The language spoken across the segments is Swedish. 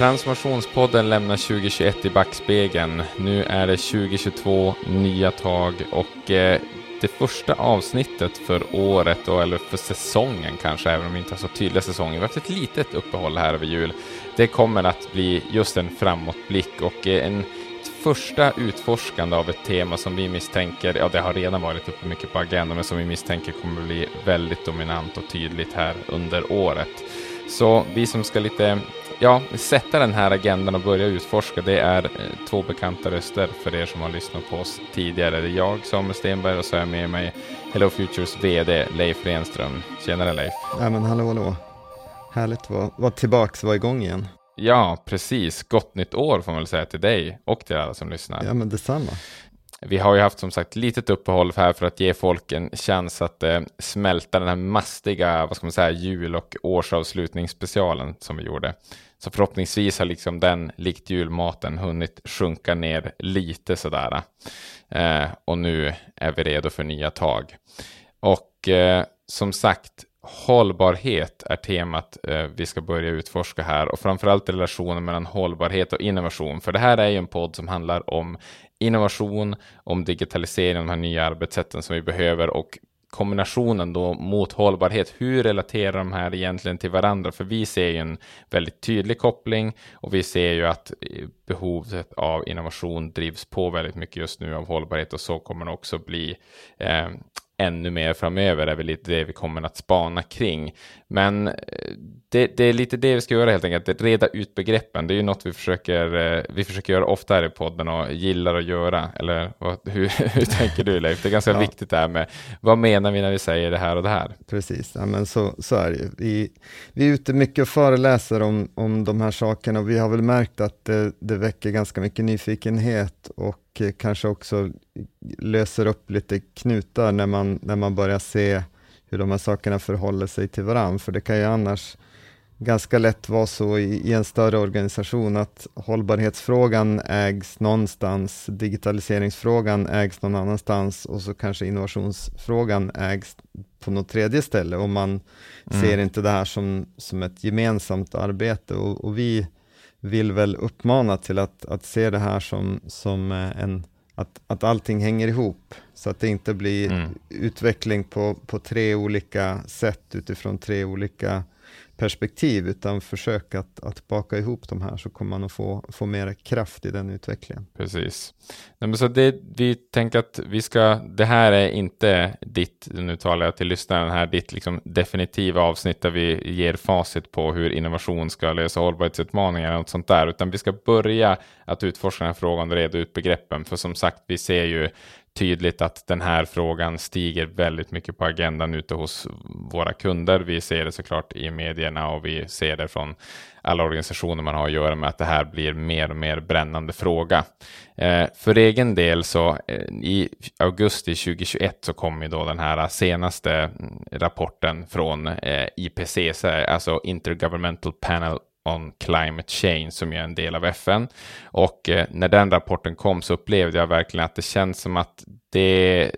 Transformationspodden lämnar 2021 i backspegeln. Nu är det 2022, nya tag och eh, det första avsnittet för året, och, eller för säsongen kanske, även om vi inte har så tydliga säsonger. Vi har haft ett litet uppehåll här över jul. Det kommer att bli just en framåtblick och eh, en första utforskande av ett tema som vi misstänker, ja det har redan varit uppe mycket på agendan, men som vi misstänker kommer bli väldigt dominant och tydligt här under året. Så vi som ska lite ja, sätta den här agendan och börja utforska, det är eh, två bekanta röster för er som har lyssnat på oss tidigare. Det är jag, Samuel Stenberg, och så är med mig Hello Futures VD Leif Renström. Tjenare Leif! Ja men hallå hallå! Härligt att vara, vara tillbaks, vara igång igen. Ja, precis. Gott nytt år får man väl säga till dig och till alla som lyssnar. Ja men detsamma. Vi har ju haft som sagt litet uppehåll här för att ge folk en chans att eh, smälta den här mastiga, vad ska man säga, jul och årsavslutningsspecialen som vi gjorde. Så förhoppningsvis har liksom den, likt julmaten, hunnit sjunka ner lite sådär. Eh, och nu är vi redo för nya tag. Och eh, som sagt, hållbarhet är temat eh, vi ska börja utforska här och framförallt relationen mellan hållbarhet och innovation. För det här är ju en podd som handlar om innovation, om digitalisering, de här nya arbetssätten som vi behöver och kombinationen då mot hållbarhet, hur relaterar de här egentligen till varandra? För vi ser ju en väldigt tydlig koppling och vi ser ju att eh, behovet av innovation drivs på väldigt mycket just nu av hållbarhet och så kommer det också bli eh, ännu mer framöver är väl lite det vi kommer att spana kring. Men eh, det, det, är lite det vi ska göra helt enkelt, reda ut begreppen. Det är ju något vi försöker, eh, vi försöker göra ofta här i podden och gillar att göra. Eller vad, hur, hur tänker du Leif? Det är ganska ja. viktigt det här med vad menar vi när vi säger det här och det här? Precis, ja, men så, så är det ju. Vi, vi är ute mycket och föreläser om, om de här sakerna och vi har väl märkt att det, det väcker ganska mycket nyfikenhet och kanske också löser upp lite knutar när man, när man börjar se hur de här sakerna förhåller sig till varandra, för det kan ju annars ganska lätt vara så i, i, en större organisation att hållbarhetsfrågan ägs någonstans, digitaliseringsfrågan ägs någon annanstans och så kanske innovationsfrågan ägs på något tredje ställe och man mm. ser inte det här som, som ett gemensamt arbete och, och vi vill väl uppmana till att, att se det här som, som eh, en, att, att allting hänger ihop, så att det inte blir mm. utveckling på, på tre olika sätt utifrån tre olika perspektiv, utan försök att, att baka ihop de här så kommer man att få, få mer kraft i den utvecklingen. Precis. Nej, men så det, vi tänker att vi ska, det här är inte ditt, nu talar jag till lyssnaren här, ditt liksom definitiva avsnitt där vi ger facit på hur innovation ska lösa hållbarhetsutmaningar och sånt där, utan vi ska börja att utforska den här frågan och reda ut begreppen, för som sagt, vi ser ju tydligt att den här frågan stiger väldigt mycket på agendan ute hos våra kunder. Vi ser det såklart i medierna och vi ser det från alla organisationer man har att göra med att det här blir mer och mer brännande fråga. Eh, för egen del så eh, i augusti 2021 så kom ju då den här senaste mm, rapporten från eh, IPCC, alltså Intergovernmental Panel on Climate Change som är en del av FN. Och eh, när den rapporten kom så upplevde jag verkligen att det känns som att det,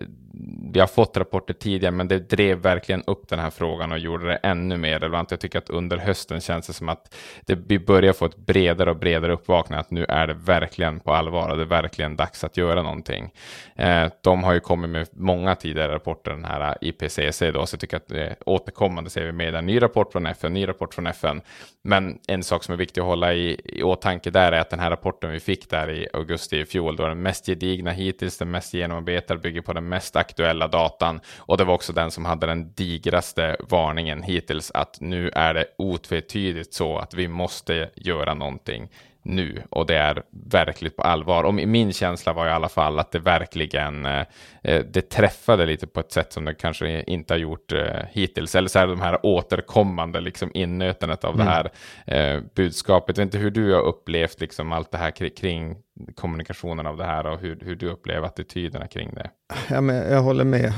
vi har fått rapporter tidigare, men det drev verkligen upp den här frågan och gjorde det ännu mer relevant. Jag tycker att under hösten känns det som att det, vi börjar få ett bredare och bredare uppvaknande, att nu är det verkligen på allvar och det är verkligen dags att göra någonting. Eh, de har ju kommit med många tidigare rapporter, den här IPCC då, så jag tycker att det återkommande ser vi med en ny rapport från FN, ny rapport från FN. Men en sak som är viktig att hålla i, i åtanke där är att den här rapporten vi fick där i augusti i fjol, då den mest gedigna hittills, den mest genomarbetade, bygger på den mest aktuella datan. Och det var också den som hade den digraste varningen hittills att nu är det otvetydigt så att vi måste göra någonting nu och det är verkligt på allvar. Och min känsla var i alla fall att det verkligen eh, eh, det träffade lite på ett sätt som det kanske inte har gjort eh, hittills. Eller så är det de här återkommande liksom innötandet av mm. det här eh, budskapet. Jag vet inte hur du har upplevt liksom allt det här kring kommunikationen av det här och hur, hur du upplever attityderna kring det. Ja, men jag håller med.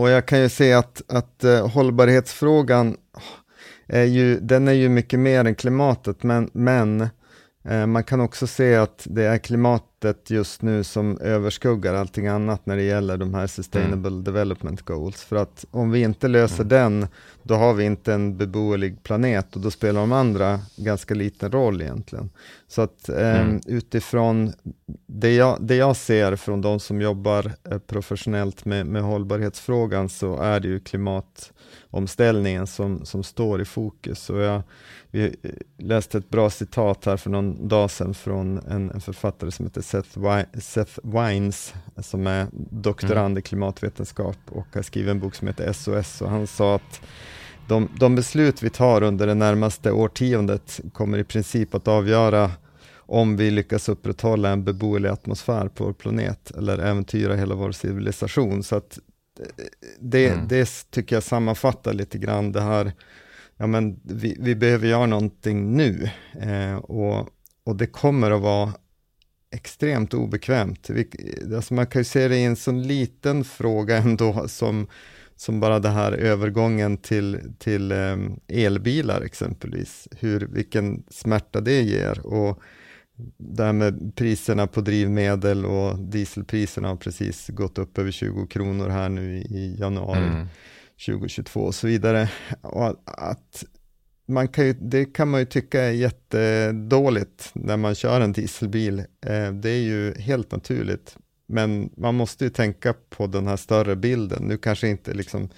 Och jag kan ju se att, att uh, hållbarhetsfrågan är ju, den är ju mycket mer än klimatet, men, men Eh, man kan också se att det är klimat, måttet just nu som överskuggar allting annat när det gäller de här sustainable mm. development goals. För att om vi inte löser mm. den, då har vi inte en beboelig planet och då spelar de andra ganska liten roll egentligen. Så att eh, mm. utifrån det jag, det jag ser från de som jobbar eh, professionellt med, med hållbarhetsfrågan så är det ju klimatomställningen som, som står i fokus. Och jag, vi läste ett bra citat här för någon dag sedan från en, en författare som heter Seth, Seth Wines, som är doktorand mm. i klimatvetenskap och har skrivit en bok som heter SOS och han sa att de, de beslut vi tar under det närmaste årtiondet kommer i princip att avgöra om vi lyckas upprätthålla en beboelig atmosfär på vår planet eller äventyra hela vår civilisation. Så att eh, det, mm. det tycker jag sammanfattar lite grann det här ja men vi, vi behöver göra någonting nu eh, och, och det kommer att vara extremt obekvämt. Alltså man kan ju se det i en sån liten fråga ändå som, som bara det här övergången till, till eh, elbilar exempelvis, hur, vilken smärta det ger och det här med priserna på drivmedel och dieselpriserna har precis gått upp över 20 kronor här nu i, i januari. Mm. 2022 och så vidare. Och att man kan ju, det kan man ju tycka är jättedåligt när man kör en dieselbil. Eh, det är ju helt naturligt. Men man måste ju tänka på den här större bilden. Nu kanske inte liksom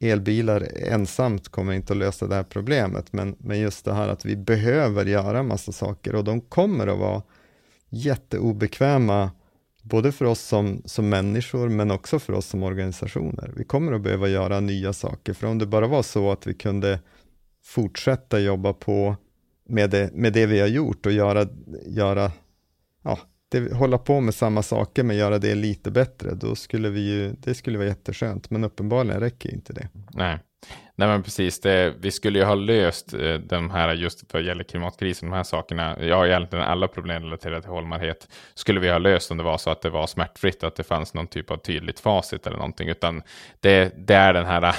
elbilar ensamt kommer inte att lösa det här problemet, men, men just det här att vi behöver göra massa saker och de kommer att vara jätteobekväma både för oss som, som människor men också för oss som organisationer. Vi kommer att behöva göra nya saker, för om det bara var så att vi kunde fortsätta jobba på med det, med det vi har gjort och göra, göra ja, det, hålla på med samma saker men göra det lite bättre, då skulle vi ju, det skulle vara jätteskönt, men uppenbarligen räcker inte det. Nej. Nej men precis, det, vi skulle ju ha löst eh, de här just vad gäller klimatkrisen, de här sakerna, ja egentligen alla problem relaterade till hållbarhet, skulle vi ha löst om det var så att det var smärtfritt, att det fanns någon typ av tydligt facit eller någonting, utan det, det är den här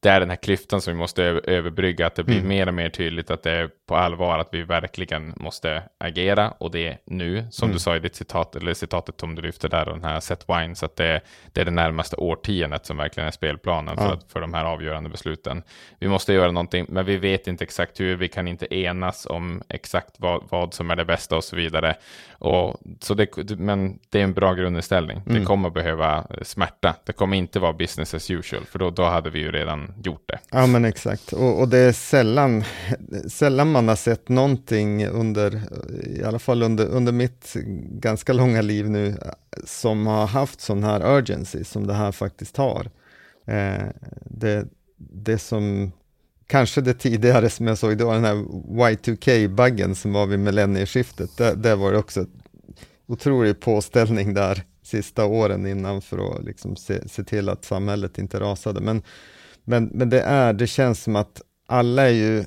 det är den här klyftan som vi måste överbrygga, att det blir mm. mer och mer tydligt att det är på allvar att vi verkligen måste agera och det är nu, som mm. du sa i ditt citat, eller citatet som du lyfter där, och den här set wines, att det, det är det närmaste årtiondet som verkligen är spelplanen ja. för, att, för de här avgörande besluten. Vi måste göra någonting, men vi vet inte exakt hur, vi kan inte enas om exakt vad, vad som är det bästa och så vidare. Och, så det, men det är en bra grundinställning. Mm. Det kommer behöva smärta. Det kommer inte vara business as usual, för då, då hade vi ju redan gjort det. Ja, men exakt. Och, och det är sällan, sällan man har sett någonting under, i alla fall under, under mitt ganska långa liv nu, som har haft sån här urgency som det här faktiskt har. Eh, det, det som kanske det tidigare som jag såg, det var den här Y2K-buggen som var vid millennieskiftet. Där, där var det också otrolig påställning där sista åren innan för att liksom se, se till att samhället inte rasade. Men, men, men det är, det känns som att alla är ju,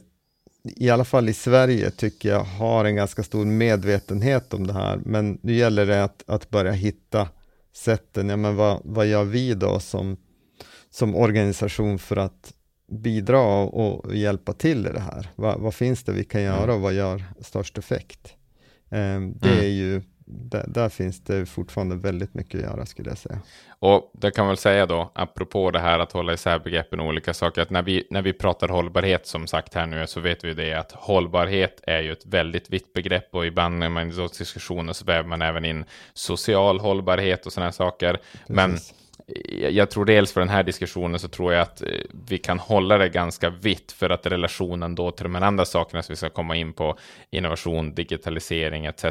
i alla fall i Sverige tycker jag, har en ganska stor medvetenhet om det här. Men nu gäller det att, att börja hitta sätten, ja men vad, vad gör vi då som, som organisation för att bidra och hjälpa till i det här? Va, vad finns det vi kan göra mm. och vad gör störst effekt? Eh, det mm. är ju, där, där, finns det fortfarande väldigt mycket att göra skulle jag säga. Och det kan man väl säga då, apropå det här att hålla isär begreppen och olika saker, att när vi, när vi pratar hållbarhet som sagt här nu så vet vi det att hållbarhet är ju ett väldigt vitt begrepp och ibland när man i diskussioner så väver man även in social hållbarhet och sådana saker. Precis. Men jag tror dels för den här diskussionen så tror jag att eh, vi kan hålla det ganska vitt för att relationen då till de här andra sakerna som vi ska komma in på, innovation, digitalisering etc.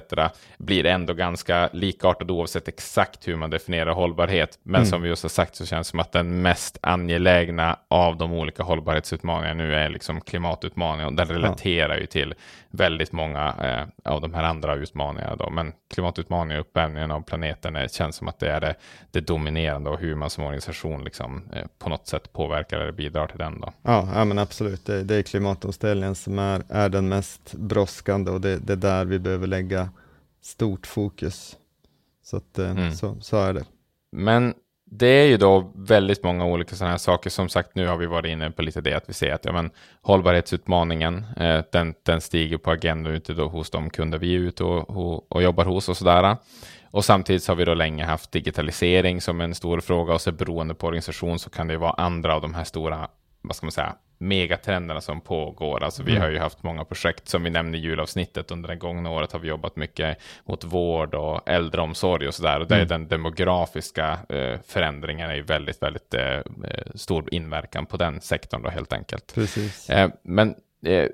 blir ändå ganska likartad oavsett exakt hur man definierar hållbarhet. Men mm. som vi just har sagt så känns det som att den mest angelägna av de olika hållbarhetsutmaningarna nu är liksom klimatutmaningen och den relaterar ja. ju till väldigt många eh, av de här andra utmaningarna då. Men klimatutmaningen och uppvärmningen av planeten är, känns som att det är det, det dominerande och hur man som organisation liksom, eh, på något sätt påverkar eller bidrar till den. Då. Ja, ja men absolut. Det, det är klimatomställningen som är, är den mest brådskande och det, det är där vi behöver lägga stort fokus. Så, att, eh, mm. så, så är det. Men det är ju då väldigt många olika sådana här saker. Som sagt, nu har vi varit inne på lite det att vi ser att ja, men, hållbarhetsutmaningen, eh, den, den stiger på agendan ute då hos de kunder vi är ute och, och, och jobbar hos och sådär. Och samtidigt har vi då länge haft digitalisering som en stor fråga och så beroende på organisation så kan det vara andra av de här stora, vad ska man säga, megatrenderna som pågår. Alltså vi mm. har ju haft många projekt som vi nämnde i julavsnittet. Under det gångna året har vi jobbat mycket mot vård och äldreomsorg och sådär. Och mm. är den demografiska eh, förändringen är ju väldigt, väldigt eh, eh, stor inverkan på den sektorn då helt enkelt. Precis. Eh, men eh,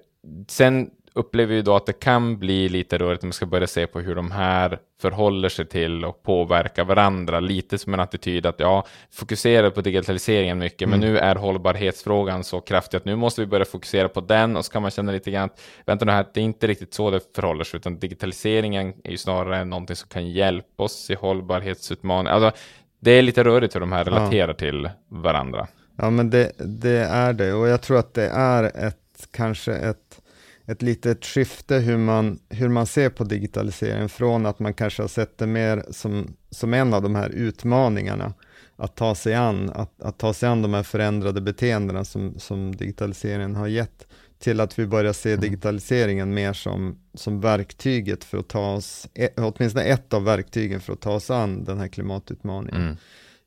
sen upplever vi då att det kan bli lite rörigt om man ska börja se på hur de här förhåller sig till och påverkar varandra. Lite som en attityd att ja, fokusera på digitaliseringen mycket, mm. men nu är hållbarhetsfrågan så kraftig att nu måste vi börja fokusera på den och så kan man känna lite grann att vänta nu här, det är inte riktigt så det förhåller sig, utan digitaliseringen är ju snarare någonting som kan hjälpa oss i hållbarhetsutmaningar. Alltså, det är lite rörigt hur de här relaterar ja. till varandra. Ja, men det, det är det och jag tror att det är ett kanske ett ett litet skifte hur man, hur man ser på digitalisering från att man kanske har sett det mer som, som en av de här utmaningarna att ta sig an, att, att ta sig an de här förändrade beteendena som, som digitaliseringen har gett till att vi börjar se mm. digitaliseringen mer som, som verktyget för att ta oss, e, åtminstone ett av verktygen för att ta oss an den här klimatutmaningen. Mm.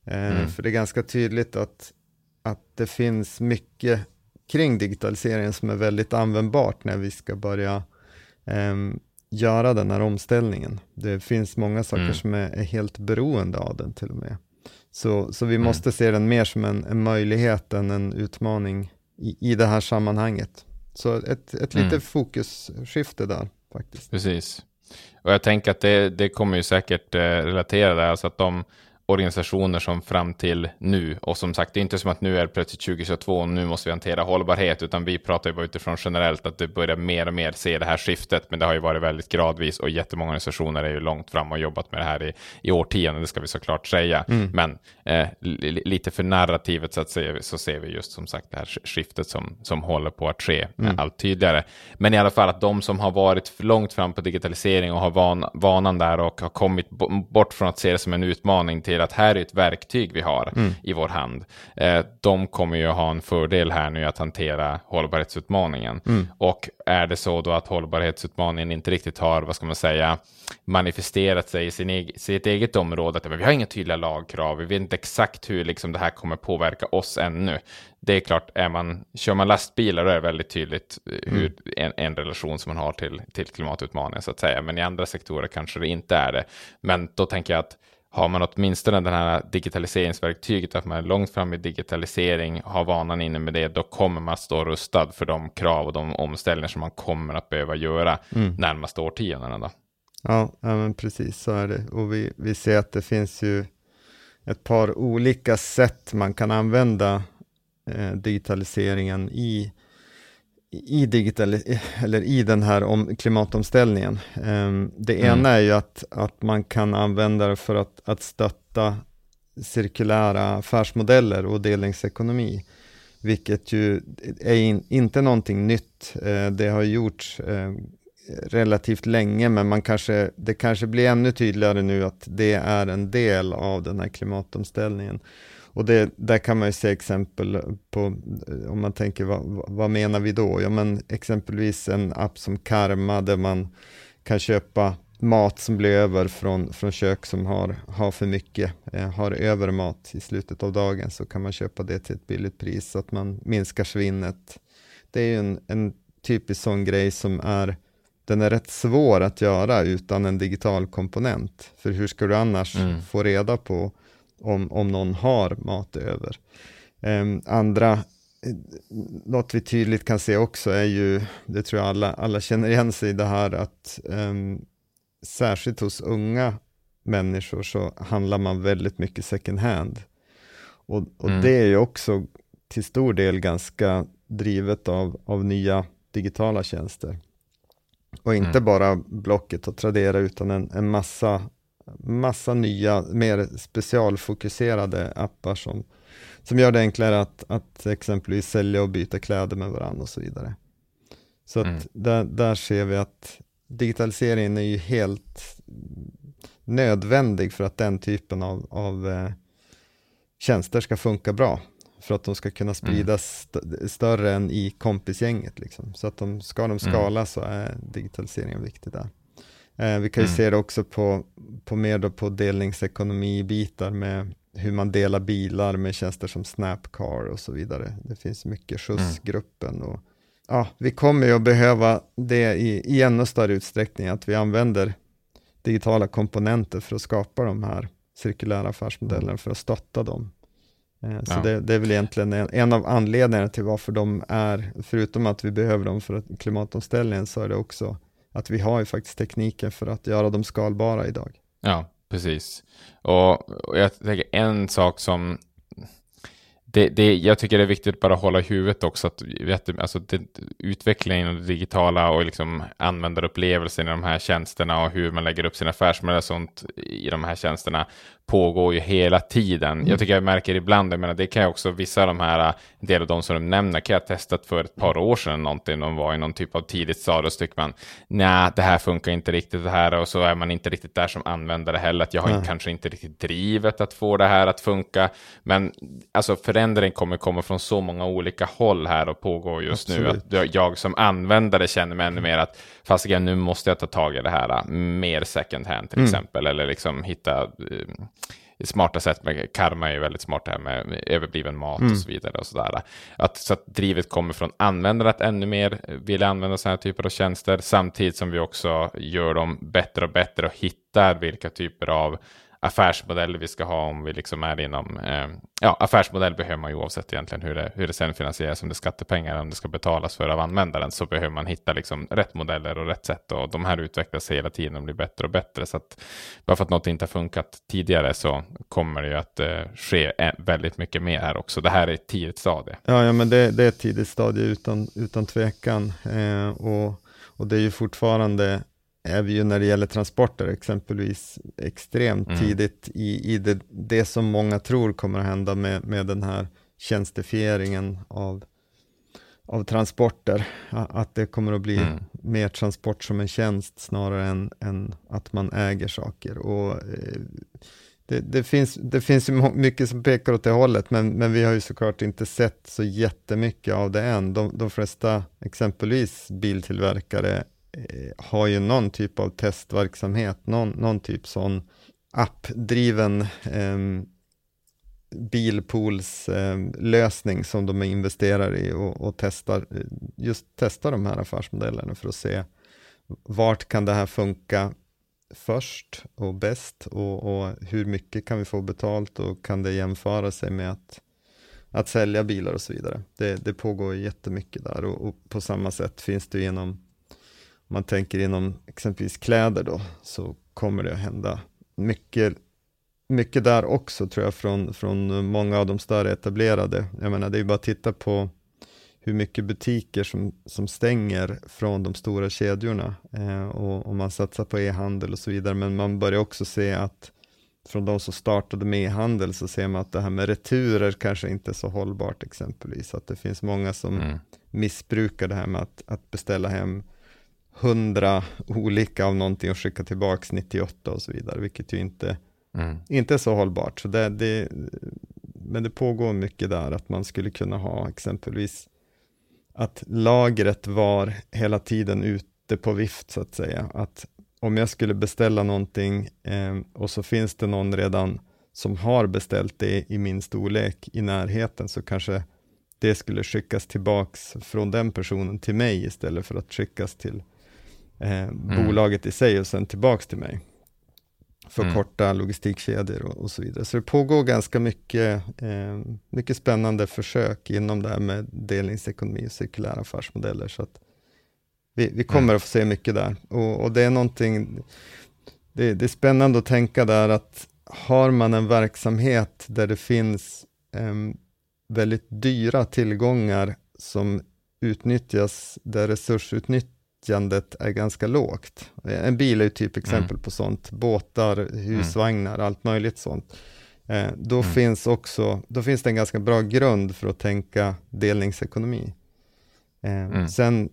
Eh, mm. För det är ganska tydligt att, att det finns mycket kring digitaliseringen som är väldigt användbart när vi ska börja eh, göra den här omställningen. Det finns många saker mm. som är, är, helt beroende av den till och med. Så, så vi mm. måste se den mer som en, en möjlighet än en utmaning i, i det här sammanhanget. Så ett, ett mm. litet fokusskifte där faktiskt. Precis. Och jag tänker att det, det kommer ju säkert eh, relatera där, alltså att de organisationer som fram till nu, och som sagt, det är inte som att nu är det plötsligt 2022 och nu måste vi hantera hållbarhet, utan vi pratar ju bara utifrån generellt att det börjar mer och mer se det här skiftet, men det har ju varit väldigt gradvis och jättemånga organisationer är ju långt fram och jobbat med det här i, i årtionden, det ska vi såklart säga. Mm. Men eh, lite för narrativet så att säga, så ser vi just som sagt det här skiftet som, som håller på att ske mm. allt tydligare. Men i alla fall att de som har varit långt fram på digitalisering och har van, vanan där och har kommit bort från att se det som en utmaning till att här är ett verktyg vi har mm. i vår hand. Eh, de kommer ju ha en fördel här nu att hantera hållbarhetsutmaningen. Mm. Och är det så då att hållbarhetsutmaningen inte riktigt har, vad ska man säga, manifesterat sig i sin eg sitt eget område, att vi har inga tydliga lagkrav, vi vet inte exakt hur liksom, det här kommer påverka oss ännu. Det är klart, är man, kör man lastbilar då är det väldigt tydligt eh, hur mm. en, en, relation som man har till, till klimatutmaningen så att säga. Men i andra sektorer kanske det inte är det. Men då tänker jag att har man åtminstone den här digitaliseringsverktyget, att man är långt fram i digitalisering, har vanan inne med det, då kommer man stå rustad för de krav och de omställningar som man kommer att behöva göra mm. närmaste årtiondena. Då. Ja, ja, men precis så är det. Och vi, vi ser att det finns ju ett par olika sätt man kan använda eh, digitaliseringen i i, digital, eller i den här om, klimatomställningen. Um, det mm. ena är ju att, att man kan använda det för att, att stötta cirkulära affärsmodeller och delningsekonomi, vilket ju är in, inte någonting nytt. Uh, det har gjorts uh, relativt länge, men man kanske, det kanske blir ännu tydligare nu att det är en del av den här klimatomställningen. Och det, där kan man ju se exempel på, om man tänker vad, vad menar vi då? Ja men exempelvis en app som Karma där man kan köpa mat som blir över från, från kök som har, har för mycket, eh, har över mat i slutet av dagen så kan man köpa det till ett billigt pris så att man minskar svinnet. Det är ju en, en typisk sån grej som är den är rätt svår att göra utan en digital komponent. För hur ska du annars mm. få reda på om, om någon har mat över. Um, andra, eh, något vi tydligt kan se också är ju, det tror jag alla, alla känner igen sig i det här att um, särskilt hos unga människor så handlar man väldigt mycket second hand. Och, och mm. det är ju också till stor del ganska drivet av, av nya digitala tjänster. Och inte mm. bara Blocket och Tradera utan en, en massa massa nya, mer specialfokuserade appar som, som gör det enklare att, att exempelvis sälja och byta kläder med varandra och så vidare. Så mm. där, där ser vi att digitaliseringen är ju helt nödvändig för att den typen av, av eh, tjänster ska funka bra. För att de ska kunna spridas mm. st större än i kompisgänget. Liksom. Så att de, ska de mm. skala mm. så är digitaliseringen viktig där. Eh, vi kan ju Mm. se det också på, på mer då på delningsekonomi-bitar med hur man delar bilar med tjänster som Snapcar och så vidare. Det finns mycket skjutsgruppen och ja, vi kommer ju att behöva det i, i ännu större utsträckning, att vi använder digitala komponenter för att skapa de här cirkulära affärsmodellerna, för att stötta dem. Eh, Så Ja. det, det är väl egentligen en, en av anledningarna till varför de är, förutom att vi behöver dem för klimatomställningen, så är det också att vi har ju faktiskt tekniken för att göra dem skalbara idag. Ja, precis. Och, och jag tänker en sak som det, det, jag tycker det är viktigt att bara hålla i huvudet också att vet, alltså det, utvecklingen av det digitala och liksom användarupplevelsen i de här tjänsterna och hur man lägger upp sina affärsmodeller och sånt i de här tjänsterna pågår ju hela tiden. Jag tycker jag märker ibland, jag menar, det kan jag också, vissa av de här, en del av de som de nämner, kan jag ha testat för ett par år sedan någonting, de var i någon typ av tidigt stadie och så tycker man, nej, det här funkar inte riktigt det här och så är man inte riktigt där som användare heller, att jag har Nej. kanske inte riktigt drivet att få det här att funka, men alltså förändring kommer komma från så många olika håll här och pågår just nu, Absolut. att jag- jag som användare känner mig ännu mer att fasiken, nu måste jag ta tag i det här mer second hand till Mm. exempel, eller liksom hitta eh, smarta sätt med karma är ju väldigt smart det här med överbliven mat Mm. och så vidare och sådär. Att, så att drivet kommer från användare att ännu mer vill använda sådana här typer av tjänster samtidigt som vi också gör dem bättre och bättre och hittar vilka typer av affärsmodell vi ska ha om vi liksom är inom, eh, ja affärsmodell behöver man ju oavsett egentligen hur det, hur det sen finansieras, om det är skattepengar om det ska betalas för av användaren så behöver man hitta liksom rätt modeller och rätt sätt och de här utvecklas hela tiden och blir bättre och bättre så att bara för att något inte har funkat tidigare så kommer det ju att eh, ske eh, väldigt mycket mer här också. Det här är ett tidigt stadie. Ja, ja men det, det är ett tidigt stadie utan, utan tvekan. Eh, och, och det är ju fortfarande, är vi ju när det gäller transporter exempelvis, extremt Mm. tidigt i, i det, det som många tror kommer att hända med, med den här tjänstifieringen av, av transporter. Att det kommer att bli Mm. mer transport som en tjänst snarare än, än att man äger saker. Och, eh, det, det, finns, det finns ju mycket som pekar åt det hållet, men, men vi har ju såklart inte sett så jättemycket av det än. De, de flesta, exempelvis biltillverkare, Eh, har ju någon typ av testverksamhet, någon, någon typ sån appdriven eh, bilpoolslösning som de investerar i och, och testar, eh, just testar de här affärsmodellerna för att se vart kan det här funka först och bäst och, och hur mycket kan vi få betalt och kan det jämföra sig med att, att sälja bilar och så vidare. Det, det pågår jättemycket där och, och på samma sätt finns det genom man tänker inom exempelvis kläder då, så kommer det att hända mycket, mycket där också tror jag från, från många av de större etablerade. Jag menar det är ju bara att titta på hur mycket butiker som, som stänger från de stora kedjorna eh, och, och man satsar på e-handel och så vidare, men man börjar också se att från de som startade med e-handel så ser man att det här med returer kanske inte är så hållbart exempelvis, att det finns många som Mm. missbrukar det här med att, att beställa hem hundra olika av någonting och skicka tillbaks 98 och så vidare, vilket ju inte, Mm. inte är så hållbart. Så det, det, men det pågår mycket där, att man skulle kunna ha exempelvis att lagret var hela tiden ute på vift så att säga. Att om jag skulle beställa någonting eh, och så finns det någon redan som har beställt det i min storlek i närheten så kanske det skulle skickas tillbaks från den personen till mig istället för att skickas till eh, bolaget i sig och sen tillbaks till mig. Förkorta logistikkedjor och, och så vidare. Så det pågår ganska mycket, eh, mycket spännande försök inom det här med delningsekonomi och cirkulära affärsmodeller. Så att vi, vi kommer Mm. att få se mycket där. Och, och det är någonting, det, det är spännande att tänka där att har man en verksamhet där det finns em, väldigt dyra tillgångar som utnyttjas, där resursutnyttjandet är ganska lågt. En bil är ju typ exempel på sånt, båtar, husvagnar, allt möjligt sånt. Eh, då, Mm. finns också, då finns det en ganska bra grund för att tänka delningsekonomi. Eh, Mm. Sen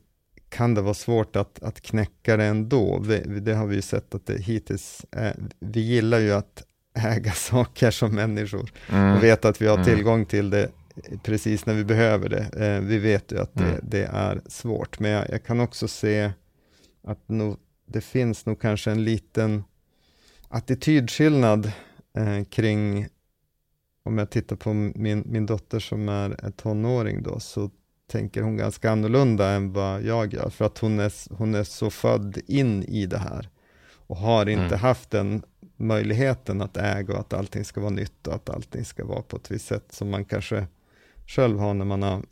kan det vara svårt att, att knäcka det ändå. Vi, vi- det har vi ju sett att det hittills, eh, vi gillar ju att äga saker som människor Mm. och veta att vi har Mm. tillgång till det precis när vi behöver det. Eh, vi vet ju att det, Mm. det är svårt, men jag, jag kan också se att nog det finns nog kanske en liten attitydskillnad eh, kring, om jag tittar på min, min dotter som är tonåring då, så tänker hon ganska annorlunda än vad jag gör, för att hon är, hon är så född in i det här och har inte mm. haft den möjligheten att äga och att allting ska vara nytt och att allting ska vara på ett visst sätt som man kanske själv har när man har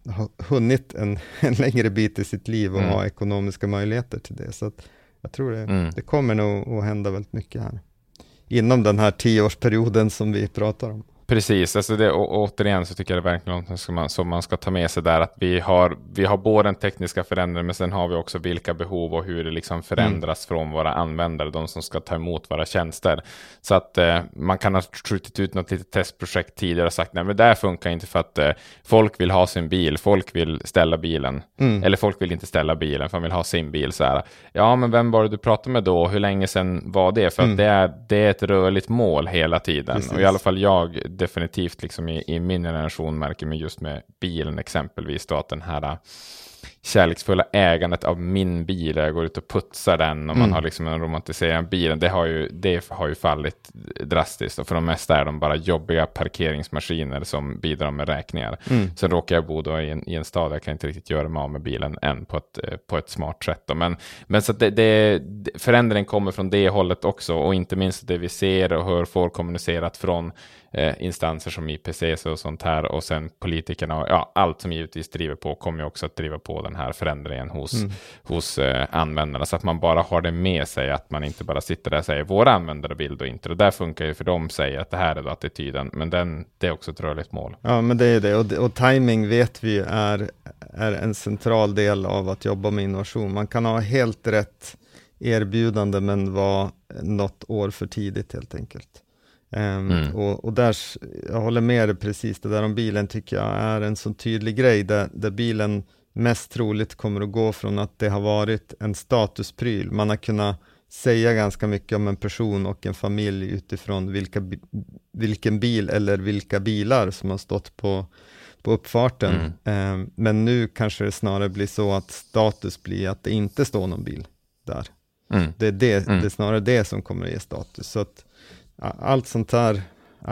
hunnit en, en längre bit i sitt liv och mm. har ekonomiska möjligheter till det. Så jag tror det, mm. det kommer nog att hända väldigt mycket här inom den här tioårsperioden som vi pratar om. Precis, alltså det, och, återigen så tycker jag det är verkligen något som man, som man ska ta med sig där. Att vi har, vi har både den tekniska förändringen men sen har vi också vilka behov och hur det liksom förändras mm. från våra användare, de som ska ta emot våra tjänster. Så att eh, man kan ha skjutit ut något litet testprojekt tidigare och sagt nej men det här funkar inte för att eh, folk vill ha sin bil, folk vill ställa bilen. Mm. Eller folk vill inte ställa bilen för de vill ha sin bil. Så här. Ja men vem var det du pratade med då? Hur länge sedan var det? För mm. att det är, det är ett rörligt mål hela tiden. Precis. Och i alla fall jag definitivt liksom i, i min generation märker mig just med bilen exempelvis då att den här kärleksfulla ägandet av min bil, jag går ut och putsar den och man mm. har liksom en romantiserad bilen, det har, ju, det har ju fallit drastiskt och för de mesta är de bara jobbiga parkeringsmaskiner som bidrar med räkningar. Mm. Sen råkar jag bo då i en, i en stad, jag kan inte riktigt göra mig av med bilen än på ett, eh, på ett smart sätt. Då. Men, men så det, det, förändringen kommer från det hållet också och inte minst det vi ser och hör får kommunicerat från eh, instanser som IPCC och sånt här och sen politikerna och ja, allt som givetvis driver på kommer ju också att driva på den här förändringen hos, mm. hos eh, användarna så att man bara har det med sig att man inte bara sitter där och säger våra användare vill då inte och där funkar ju för dem säger att det här är då attityden men den, det är också ett rörligt mål. Ja men det är det och, och timing vet vi är, är en central del av att jobba med innovation. Man kan ha helt rätt erbjudande men vara något år för tidigt helt enkelt. Um, mm. och, och, där, jag håller med dig precis, det där om bilen tycker jag är en så tydlig grej, där, där bilen mest troligt kommer att gå från att det har varit en statuspryl, man har kunnat säga ganska mycket om en person och en familj utifrån vilka, vilken bil eller vilka bilar som har stått på, på uppfarten. Mm. Um, men nu kanske det snarare blir så att status blir att det inte står någon bil där. Mm. Det, är det, mm. det är snarare det som kommer att ge status. Så att, allt sånt här,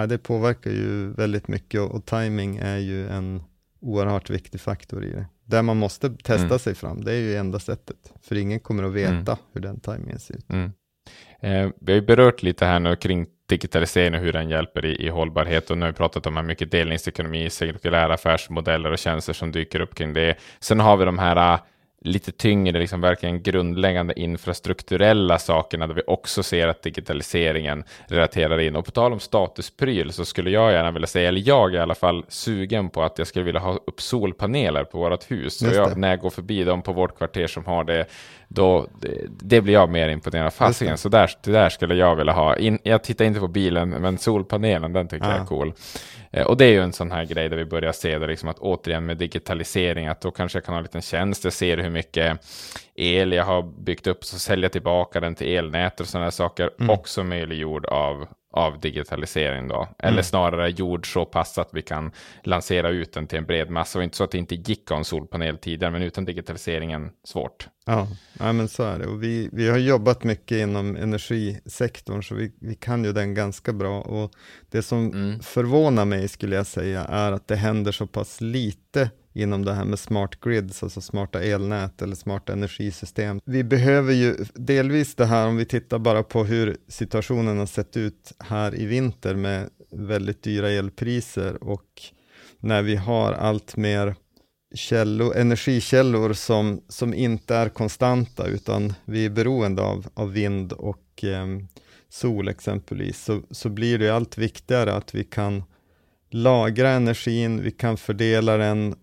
det påverkar ju väldigt mycket och, och timing är ju en oerhört viktig faktor i det. Där man måste testa mm. sig fram, det är ju enda sättet, för ingen kommer att veta mm. hur den timingen ser ut. Mm. Eh, vi har ju berört lite här nu kring digitalisering och hur den hjälper i, i hållbarhet och nu har vi pratat om här mycket delningsekonomi, cirkulära affärsmodeller och tjänster som dyker upp kring det. Sen har vi de här lite tyngre, liksom verkligen grundläggande infrastrukturella sakerna där vi också ser att digitaliseringen relaterar in. Och på tal om statuspryl så skulle jag gärna vilja säga, eller jag är i alla fall sugen på att jag skulle vilja ha upp solpaneler på vårt hus. Så jag, när jag går förbi dem på vårt kvarter som har det, då, det, det blir jag mer imponerad. Fasiken, så där, det där skulle jag vilja ha. In, jag tittar inte på bilen, men solpanelen, den tycker ah. jag är cool. Eh, och det är ju en sån här grej där vi börjar se det liksom att återigen med digitalisering, att då kanske jag kan ha en liten tjänst, jag ser hur mycket el jag har byggt upp, så säljer jag tillbaka den till elnät och sådana saker, mm. också möjliggjord av av digitalisering då. Eller mm. snarare gjord så pass att vi kan lansera ut den till en bred massa. Och inte så att det inte gick att ha en solpanel tidigare, men utan digitaliseringen svårt. Ja, ja men så är det. Och vi, vi har jobbat mycket inom energisektorn, så vi, vi kan ju den ganska bra. Och det som mm. förvånar mig skulle jag säga är att det händer så pass lite inom det här med smart grids, alltså smarta elnät eller smarta energisystem. Vi behöver ju delvis det här, om vi tittar bara på hur situationen har sett ut här i vinter med väldigt dyra elpriser och när vi har allt mer källor, energikällor som, som inte är konstanta utan vi är beroende av, av vind och eh, sol exempelvis, så, så blir det allt viktigare att vi kan lagra energin, vi kan fördela den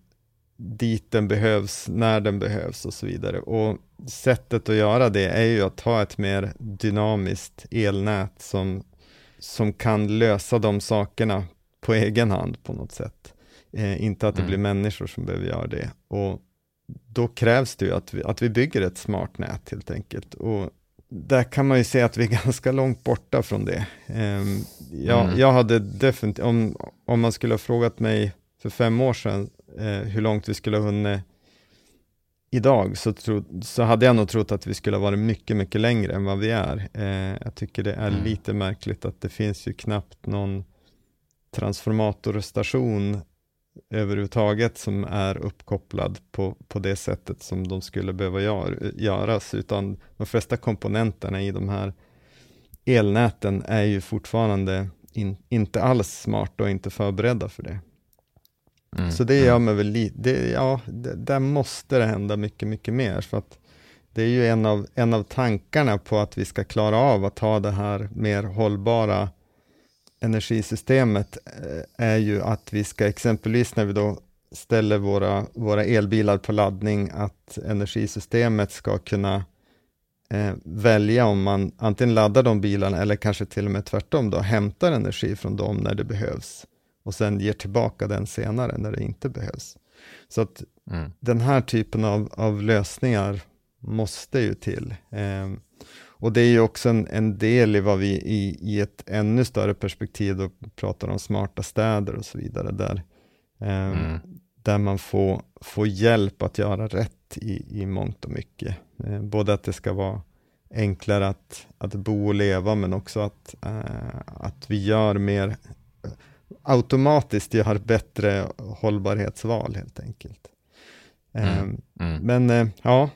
dit den behövs, när den behövs och så vidare. Och sättet att göra det är ju att ha ett mer dynamiskt elnät som, som kan lösa de sakerna på egen hand på något sätt. Eh, inte att det mm. blir människor som behöver göra det. Och då krävs det ju att vi, att vi bygger ett smart nät helt enkelt. Och där kan man ju se att vi är ganska långt borta från det. Eh, jag, mm. jag hade definitivt, om, om man skulle ha frågat mig för fem år sedan eh, hur långt vi skulle ha hunnit idag så, tro, så hade jag nog trott att vi skulle ha varit mycket, mycket längre än vad vi är. Eh, jag tycker det är mm. lite märkligt att det finns ju knappt någon transformatorstation överhuvudtaget som är uppkopplad på, på det sättet som de skulle behöva gör, göras, utan de flesta komponenterna i de här elnäten är ju fortfarande in, inte alls smarta och inte förberedda för det. Mm. Så det gör mm. mig väl lite, ja, det, där måste det hända mycket, mycket mer, för att det är ju en av, en av tankarna på att vi ska klara av att ha det här mer hållbara energisystemet eh, är ju att vi ska exempelvis när vi då ställer våra, våra elbilar på laddning, att energisystemet ska kunna eh, välja om man antingen laddar de bilarna eller kanske till och med tvärtom då, hämtar energi från dem när det behövs och sen ger tillbaka den senare när det inte behövs. Så att mm. den här typen av, av lösningar måste ju till. Eh, och det är ju också en, en, del i vad vi i, i ett ännu större perspektiv då pratar om smarta städer och så vidare, där, eh, mm. där man får, får hjälp att göra rätt i, i mångt och mycket. Eh, både att det ska vara enklare att, att bo och leva, men också att, eh, att vi gör mer automatiskt gör bättre hållbarhetsval helt enkelt. Mm. Ehm, mm. Men eh, ja,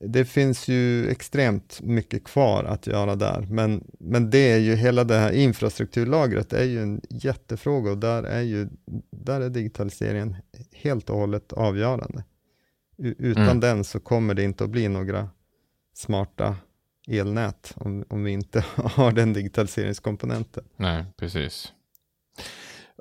det finns ju extremt mycket kvar att göra där, men, men det är ju hela det här infrastrukturlagret är ju en jättefråga och där är ju där är digitaliseringen helt och hållet avgörande. utan mm. den så kommer det inte att bli några smarta elnät om, om vi inte har den digitaliseringskomponenten. Nej, precis.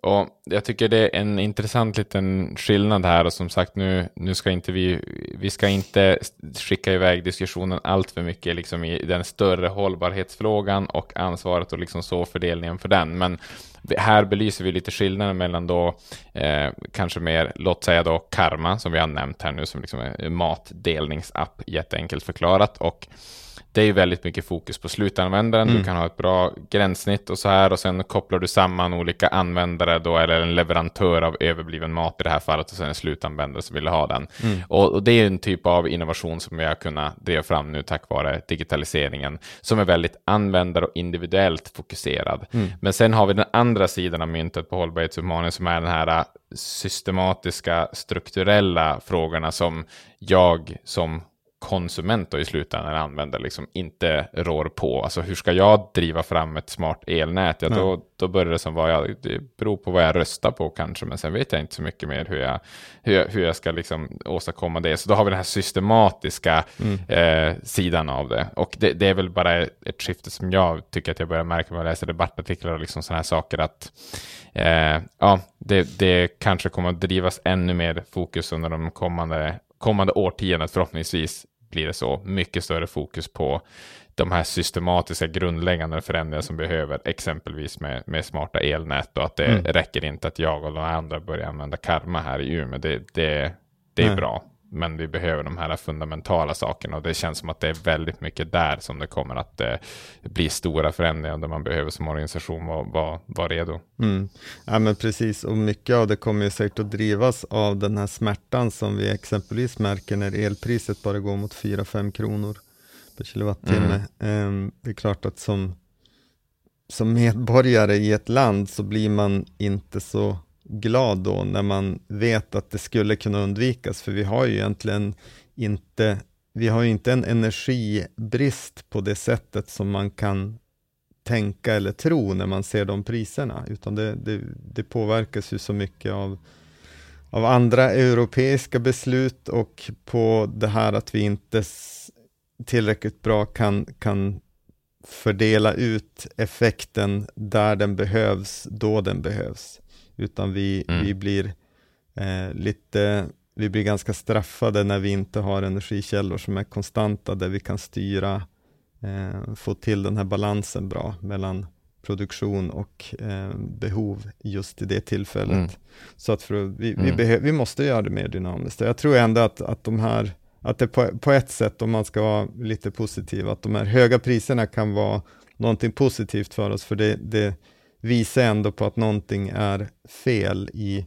Och jag tycker det är en intressant liten skillnad här och som sagt nu, nu ska inte vi, vi ska inte skicka iväg diskussionen allt för mycket liksom i den större hållbarhetsfrågan och ansvaret och liksom så fördelningen för den. Men här belyser vi lite skillnaden mellan då eh, kanske mer, låt säga då Karma som vi har nämnt här nu som liksom är matdelningsapp jätteenkelt förklarat och det är ju väldigt mycket fokus på slutanvändaren. Mm. Du kan ha ett bra gränssnitt och så här och sen kopplar du samman olika användare då, eller en leverantör av överbliven mat i det här fallet och sen en slutanvändare som vill ha den. Mm. Och, och, det är en typ av innovation som vi har kunnat driva fram nu tack vare digitaliseringen som är väldigt användare och individuellt fokuserad. Mm. Men sen har vi den andra sidan av myntet på hållbarhetsutmaningen som är den här systematiska strukturella frågorna som jag som konsument då i slutändan använder liksom inte rår på. Alltså hur ska jag driva fram ett smart elnät? Ja, då, då börjar det som vad jag, det beror på vad jag röstar på kanske, men sen vet jag inte så mycket mer hur jag, hur jag, hur jag ska liksom åstadkomma det. Så då har vi den här systematiska mm. eh, sidan av det. Och det, det, är väl bara ett skifte som jag tycker att jag börjar märka när jag läser debattartiklar och liksom sådana här saker att eh, ja, det, det kanske kommer att drivas ännu mer fokus under de kommande kommande årtiondet förhoppningsvis blir det så mycket större fokus på de här systematiska grundläggande förändringar som behöver, exempelvis med, med smarta elnät och att det mm. räcker inte att jag och de andra börjar använda karma här i Umeå. Det, det, det är Nej. bra. Men vi behöver de här fundamentala sakerna och det känns som att det är väldigt mycket där som det kommer att eh, bli stora förändringar där man behöver som organisation vara var, var redo. Mm. Ja men precis och mycket av det kommer ju säkert att drivas av den här smärtan som vi exempelvis märker när elpriset bara går mot 4-5 kronor per kilowattimme. Mm. Eh, det är klart att som, som medborgare i ett land så blir man inte så glad då när man vet att det skulle kunna undvikas, för vi har ju egentligen inte, vi har ju inte en energibrist på det sättet som man kan tänka eller tro när man ser de priserna, utan det, det, det påverkas ju så mycket av, av andra europeiska beslut och på det här att vi inte tillräckligt bra kan, kan fördela ut effekten där den behövs, då den behövs utan vi, mm. vi blir eh, lite vi blir ganska straffade när vi inte har energikällor som är konstanta, där vi kan styra, eh, få till den här balansen bra mellan produktion och eh, behov just i det tillfället. Mm. Så att för, vi, mm. vi, vi, måste göra det mer dynamiskt. Jag tror ändå att, att de här, att det på, på ett sätt, om man ska vara lite positiv, att de här höga priserna kan vara någonting positivt för oss, för det, det visar ändå på att någonting är fel i,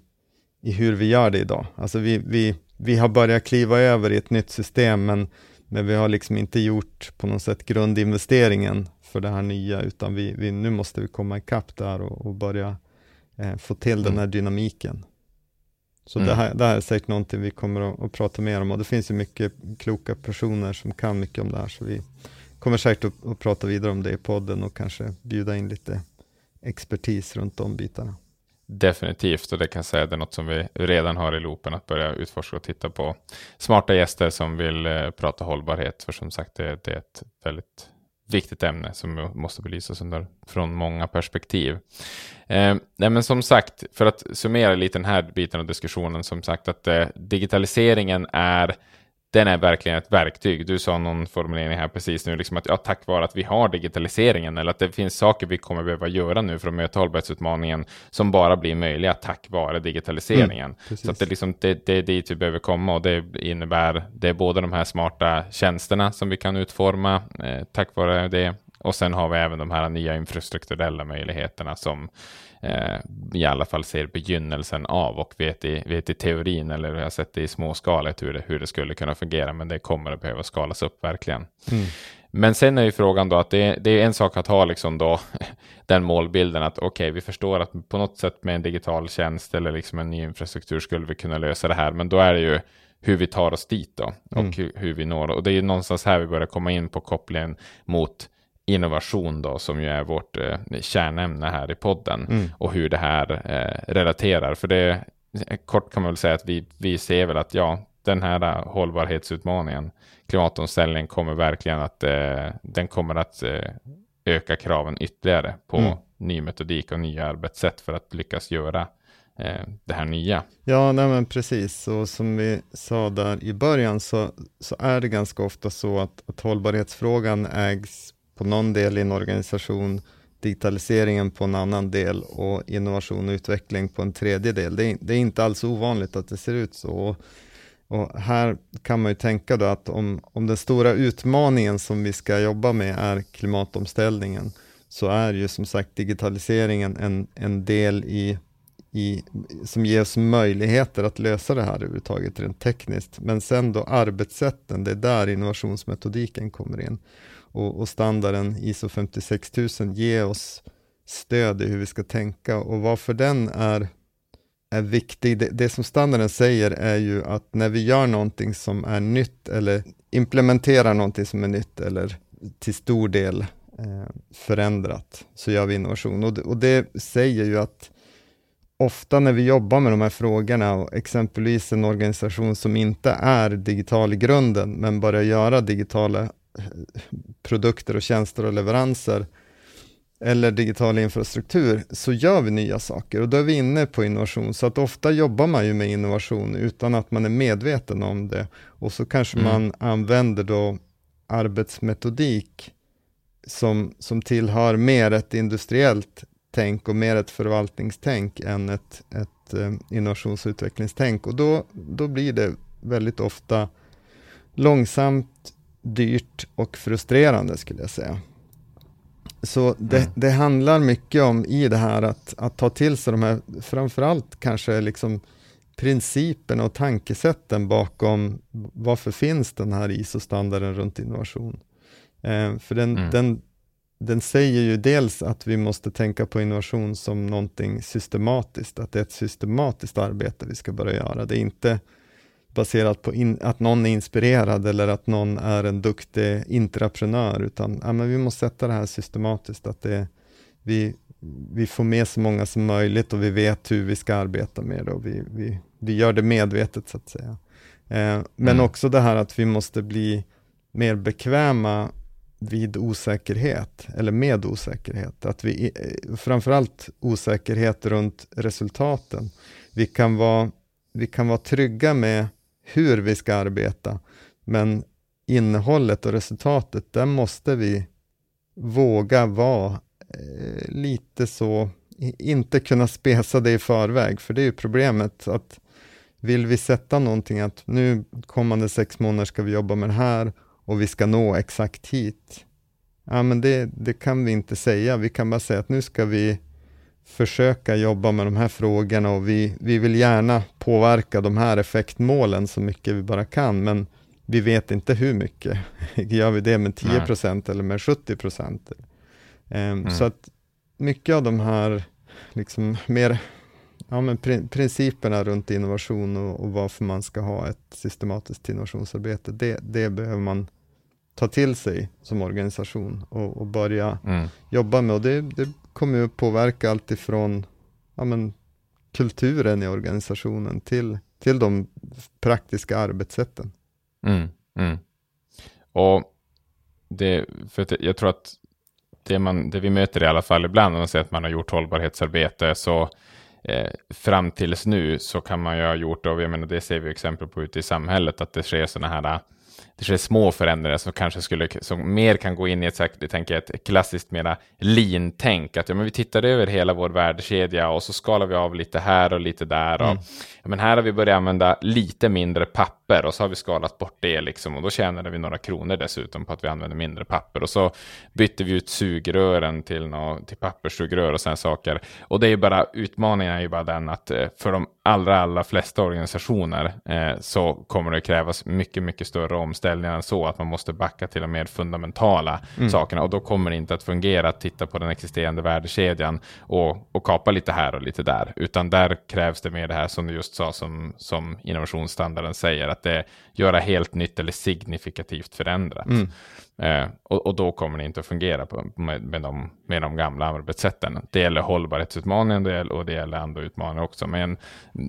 i hur vi gör det idag. Alltså vi, vi, vi har börjat kliva över i ett nytt system, men, men vi har liksom inte gjort på något sätt grundinvesteringen för det här nya, utan vi, vi nu måste vi komma ikapp där och, och börja eh, få till mm. den här dynamiken. Så mm. det, här, det här är säkert någonting vi kommer att, att, prata mer om och det finns ju mycket kloka personer som kan mycket om det här, så vi kommer säkert att, att prata vidare om det i podden och kanske bjuda in lite expertis runt de bitarna. Definitivt, och det kan jag säga det är något som vi redan har i loopen att börja utforska och titta på. Smarta gäster som vill eh, prata hållbarhet, för som sagt det, det, är ett väldigt viktigt ämne som måste belysas under, från många perspektiv. Eh, nej men som sagt, för att summera lite den här biten av diskussionen, som sagt att eh, digitaliseringen är den är verkligen ett verktyg. Du sa någon formulering här precis nu, liksom att ja, tack vare att vi har digitaliseringen eller att det finns saker vi kommer behöva göra nu för att möta hållbarhetsutmaningen som bara blir möjliga tack vare digitaliseringen. Mm, så att det, liksom, det, det är dit vi behöver komma och det innebär, det är både de här smarta tjänsterna som vi kan utforma eh, tack vare det och sen har vi även de här nya infrastrukturella möjligheterna som i alla fall ser begynnelsen av och vet i, vet i teorin eller har sett det i småskaligt hur det, hur det skulle kunna fungera. Men det kommer att behöva skalas upp verkligen. Mm. Men sen är ju frågan då att det, det, är en sak att ha liksom då den målbilden att okej, okay, vi förstår att på något sätt med en digital tjänst eller liksom en ny infrastruktur skulle vi kunna lösa det här. Men då är det ju hur vi tar oss dit då och mm. hur, hur, vi når. Och det är ju någonstans här vi börjar komma in på kopplingen mot innovation då, som ju är vårt eh, kärnämne här i podden mm. och hur det här eh, relaterar. För det kort kan man väl säga att vi, vi ser väl att ja, den här eh, hållbarhetsutmaningen, klimatomställningen kommer verkligen att, eh, den kommer att eh, öka kraven ytterligare på mm. ny metodik och nya arbetssätt för att lyckas göra eh, det här nya. Ja, nej men precis. Och som vi sa där i början så, så är det ganska ofta så att, att hållbarhetsfrågan ägs på någon del i en organisation, digitaliseringen på en annan del och innovation och utveckling på en tredje del. Det är, det är inte alls ovanligt att det ser ut så. Och här kan man ju tänka då att om, om den stora utmaningen som vi ska jobba med är klimatomställningen, så är ju som sagt digitaliseringen en, en del i, i, som ger oss möjligheter att lösa det här överhuvudtaget rent tekniskt. Men sen då arbetssätten, det är där innovationsmetodiken kommer in och, och standarden ISO 56000 ger oss stöd i hur vi ska tänka och varför den är, är viktig. Det, det, som standarden säger är ju att när vi gör någonting som är nytt eller implementerar någonting som är nytt eller till stor del eh, förändrat så gör vi innovation och det, och det säger ju att ofta när vi jobbar med de här frågorna och exempelvis en organisation som inte är digital i grunden men börjar göra digitala produkter och tjänster och leveranser eller digital infrastruktur så gör vi nya saker och då är vi inne på innovation. Så att ofta jobbar man ju med innovation utan att man är medveten om det och så kanske mm. man använder då arbetsmetodik som, som tillhör mer ett industriellt tänk och mer ett förvaltningstänk än ett, ett eh, innovations och utvecklingstänk och då, då blir det väldigt ofta långsamt dyrt och frustrerande skulle jag säga. Så det, mm. det, handlar mycket om i det här att, att ta till sig de här, framförallt kanske liksom principerna och tankesätten bakom varför finns den här ISO-standarden runt innovation. Eh, för den, mm. den, den säger ju dels att vi måste tänka på innovation som någonting systematiskt, att det är ett systematiskt arbete vi ska börja göra. Det är inte baserat på in, att någon är inspirerad eller att någon är en duktig intraprenör, utan ja, men vi måste sätta det här systematiskt, att det, vi, vi får med så många som möjligt och vi vet hur vi ska arbeta med det och vi, vi, vi gör det medvetet så att säga. Eh, men mm. också det här att vi måste bli mer bekväma vid osäkerhet, eller med osäkerhet. Att vi, eh, framförallt osäkerhet runt resultaten. Vi kan vara, vi kan vara trygga med hur vi ska arbeta. Men innehållet och resultatet, där måste vi våga vara eh, lite så, inte kunna spesa det i förväg, för det är ju problemet att vill vi sätta någonting att nu kommande sex månader ska vi jobba med det här och vi ska nå exakt hit. Ja, men det, det kan vi inte säga. Vi kan bara säga att nu ska vi försöka jobba med de här frågorna och vi, vi vill gärna påverka de här effektmålen så mycket vi bara kan, men vi vet inte hur mycket. Gör vi det med 10 procent eller med 70 procent? Um, mm. Så att mycket av de här liksom mer ja, men principerna runt innovation och, och, varför man ska ha ett systematiskt innovationsarbete, det, det behöver man ta till sig som organisation och, och börja mm. jobba med. Och det, det kommer ju påverka allt ifrån ja, men, kulturen i organisationen till, till de praktiska arbetssätten. Mm, mm. Och det, för jag tror att det, man, det vi möter i alla fall ibland när man säger att man har gjort hållbarhetsarbete, så eh, fram tills nu så kan man ju ha gjort, och jag menar, det ser vi exempel på ute i samhället, att det sker sådana här det sker små förändringar som kanske skulle, som mer kan gå in i ett, jag tänker, ett klassiskt mera lean-tänk. Att ja, men vi tittar över hela vår värdekedja och så skalar vi av lite här och lite där. Och, mm. ja, men här har vi börjat använda lite mindre papper och så har vi skalat bort det liksom. Och då tjänade vi några kronor dessutom på att vi använder mindre papper. Och så bytte vi ut sugrören till, nå, till papperssugrör och sådana saker. Och det är ju bara, utmaningen är ju bara den att eh, för de allra, allra flesta organisationer eh, så kommer det krävas mycket, mycket större omställningar än så, att man måste backa till de mer fundamentala mm. sakerna och då kommer det inte att fungera att titta på den existerande värdekedjan och, och kapa lite här och lite där, utan där krävs det mer det här som du just sa som, som innovationsstandarden säger, att det eh, göra helt nytt eller signifikativt förändrat. Mm. Eh, och, och, då kommer det inte att fungera på, med, med, de, med de gamla arbetssätten. Det gäller hållbarhetsutmaningen och det gäller andra utmaningar också. Men,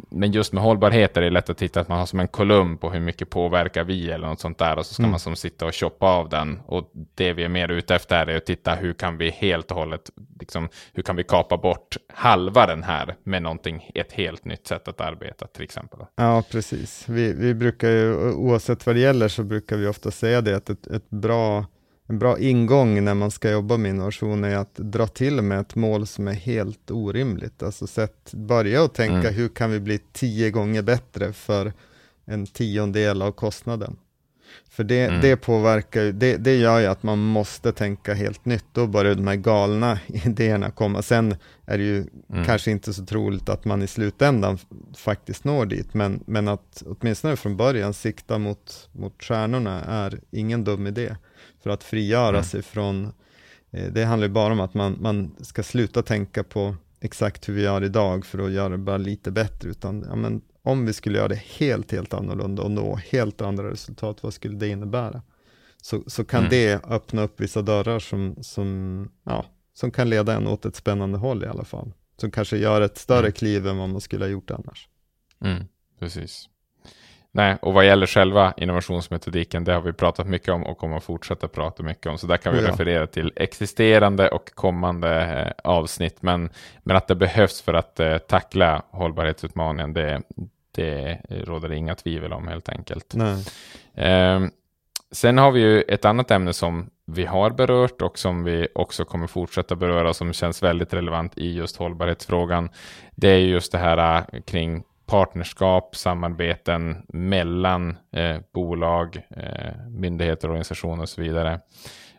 men just med hållbarhet är det lätt att titta att man har som en kolumn på hur mycket påverkar vi eller något sånt där och så ska mm. man som sitta och choppa av den. Och det vi är mer ute efter är att titta hur kan vi helt och hållet, liksom, hur kan vi kapa bort halva den här med någonting, ett helt nytt sätt att arbeta till exempel. Ja, precis. Vi, vi brukar ju, oavsett vad det gäller så brukar vi ofta säga det att ett, ett bra en bra ingång när man ska jobba med innovation är att dra till med ett mål som är helt orimligt. Alltså sätt, börja och tänka mm. hur kan vi bli tio gånger bättre för en tiondel av kostnaden. För det, mm. det påverkar det, det gör ju att man måste tänka helt nytt. Då börjar de här galna idéerna komma. Sen är det ju mm. kanske inte så troligt att man i slutändan faktiskt når dit, men, men att åtminstone från början sikta mot, mot stjärnorna är ingen dum idé för att frigöra mm. sig från, eh, det handlar ju bara om att man, man ska sluta tänka på exakt hur vi gör idag för att göra det bara lite bättre, utan ja, men, om vi skulle göra det helt, helt annorlunda och nå helt andra resultat, vad skulle det innebära? Så, så kan mm. det öppna upp vissa dörrar som, som, ja, som kan leda en åt ett spännande håll i alla fall. Som kanske gör ett större mm. kliv än vad man skulle ha gjort annars. Mm, precis. Nej, och vad gäller själva innovationsmetodiken, det har vi pratat mycket om och kommer att fortsätta prata mycket om. Så där kan vi ja. referera till existerande och kommande eh, avsnitt. Men, men att det behövs för att eh, tackla hållbarhetsutmaningen, det, det råder det inga tvivel om helt enkelt. Eh, sen har vi ju ett annat ämne som vi har berört och som vi också kommer fortsätta beröra som känns väldigt relevant i just hållbarhetsfrågan. Det är just det här eh, kring partnerskap, samarbeten mellan eh, bolag, eh, myndigheter, organisationer och så vidare.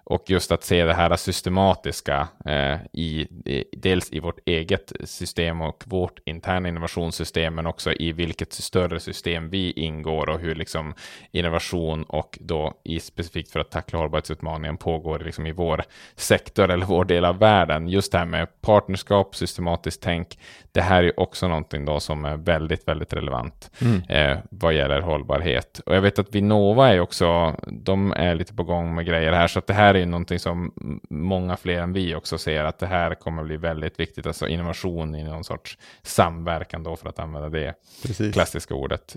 Och just att se det här systematiska eh, i, i, dels i vårt eget system och vårt interna innovationssystem, men också i vilket större system vi ingår och hur liksom innovation och då i specifikt för att tackla hållbarhetsutmaningen pågår liksom i vår sektor eller vår del av världen. Just det här med partnerskap, systematiskt tänk, det här är också någonting då som är väldigt, väldigt relevant mm. eh, vad gäller hållbarhet. Och jag vet att Vinnova är också, de är lite på gång med grejer här, så att det här är ju någonting som många fler än vi också ser att det här kommer bli väldigt viktigt, alltså innovation i någon sorts samverkan då för att använda det Precis. klassiska ordet.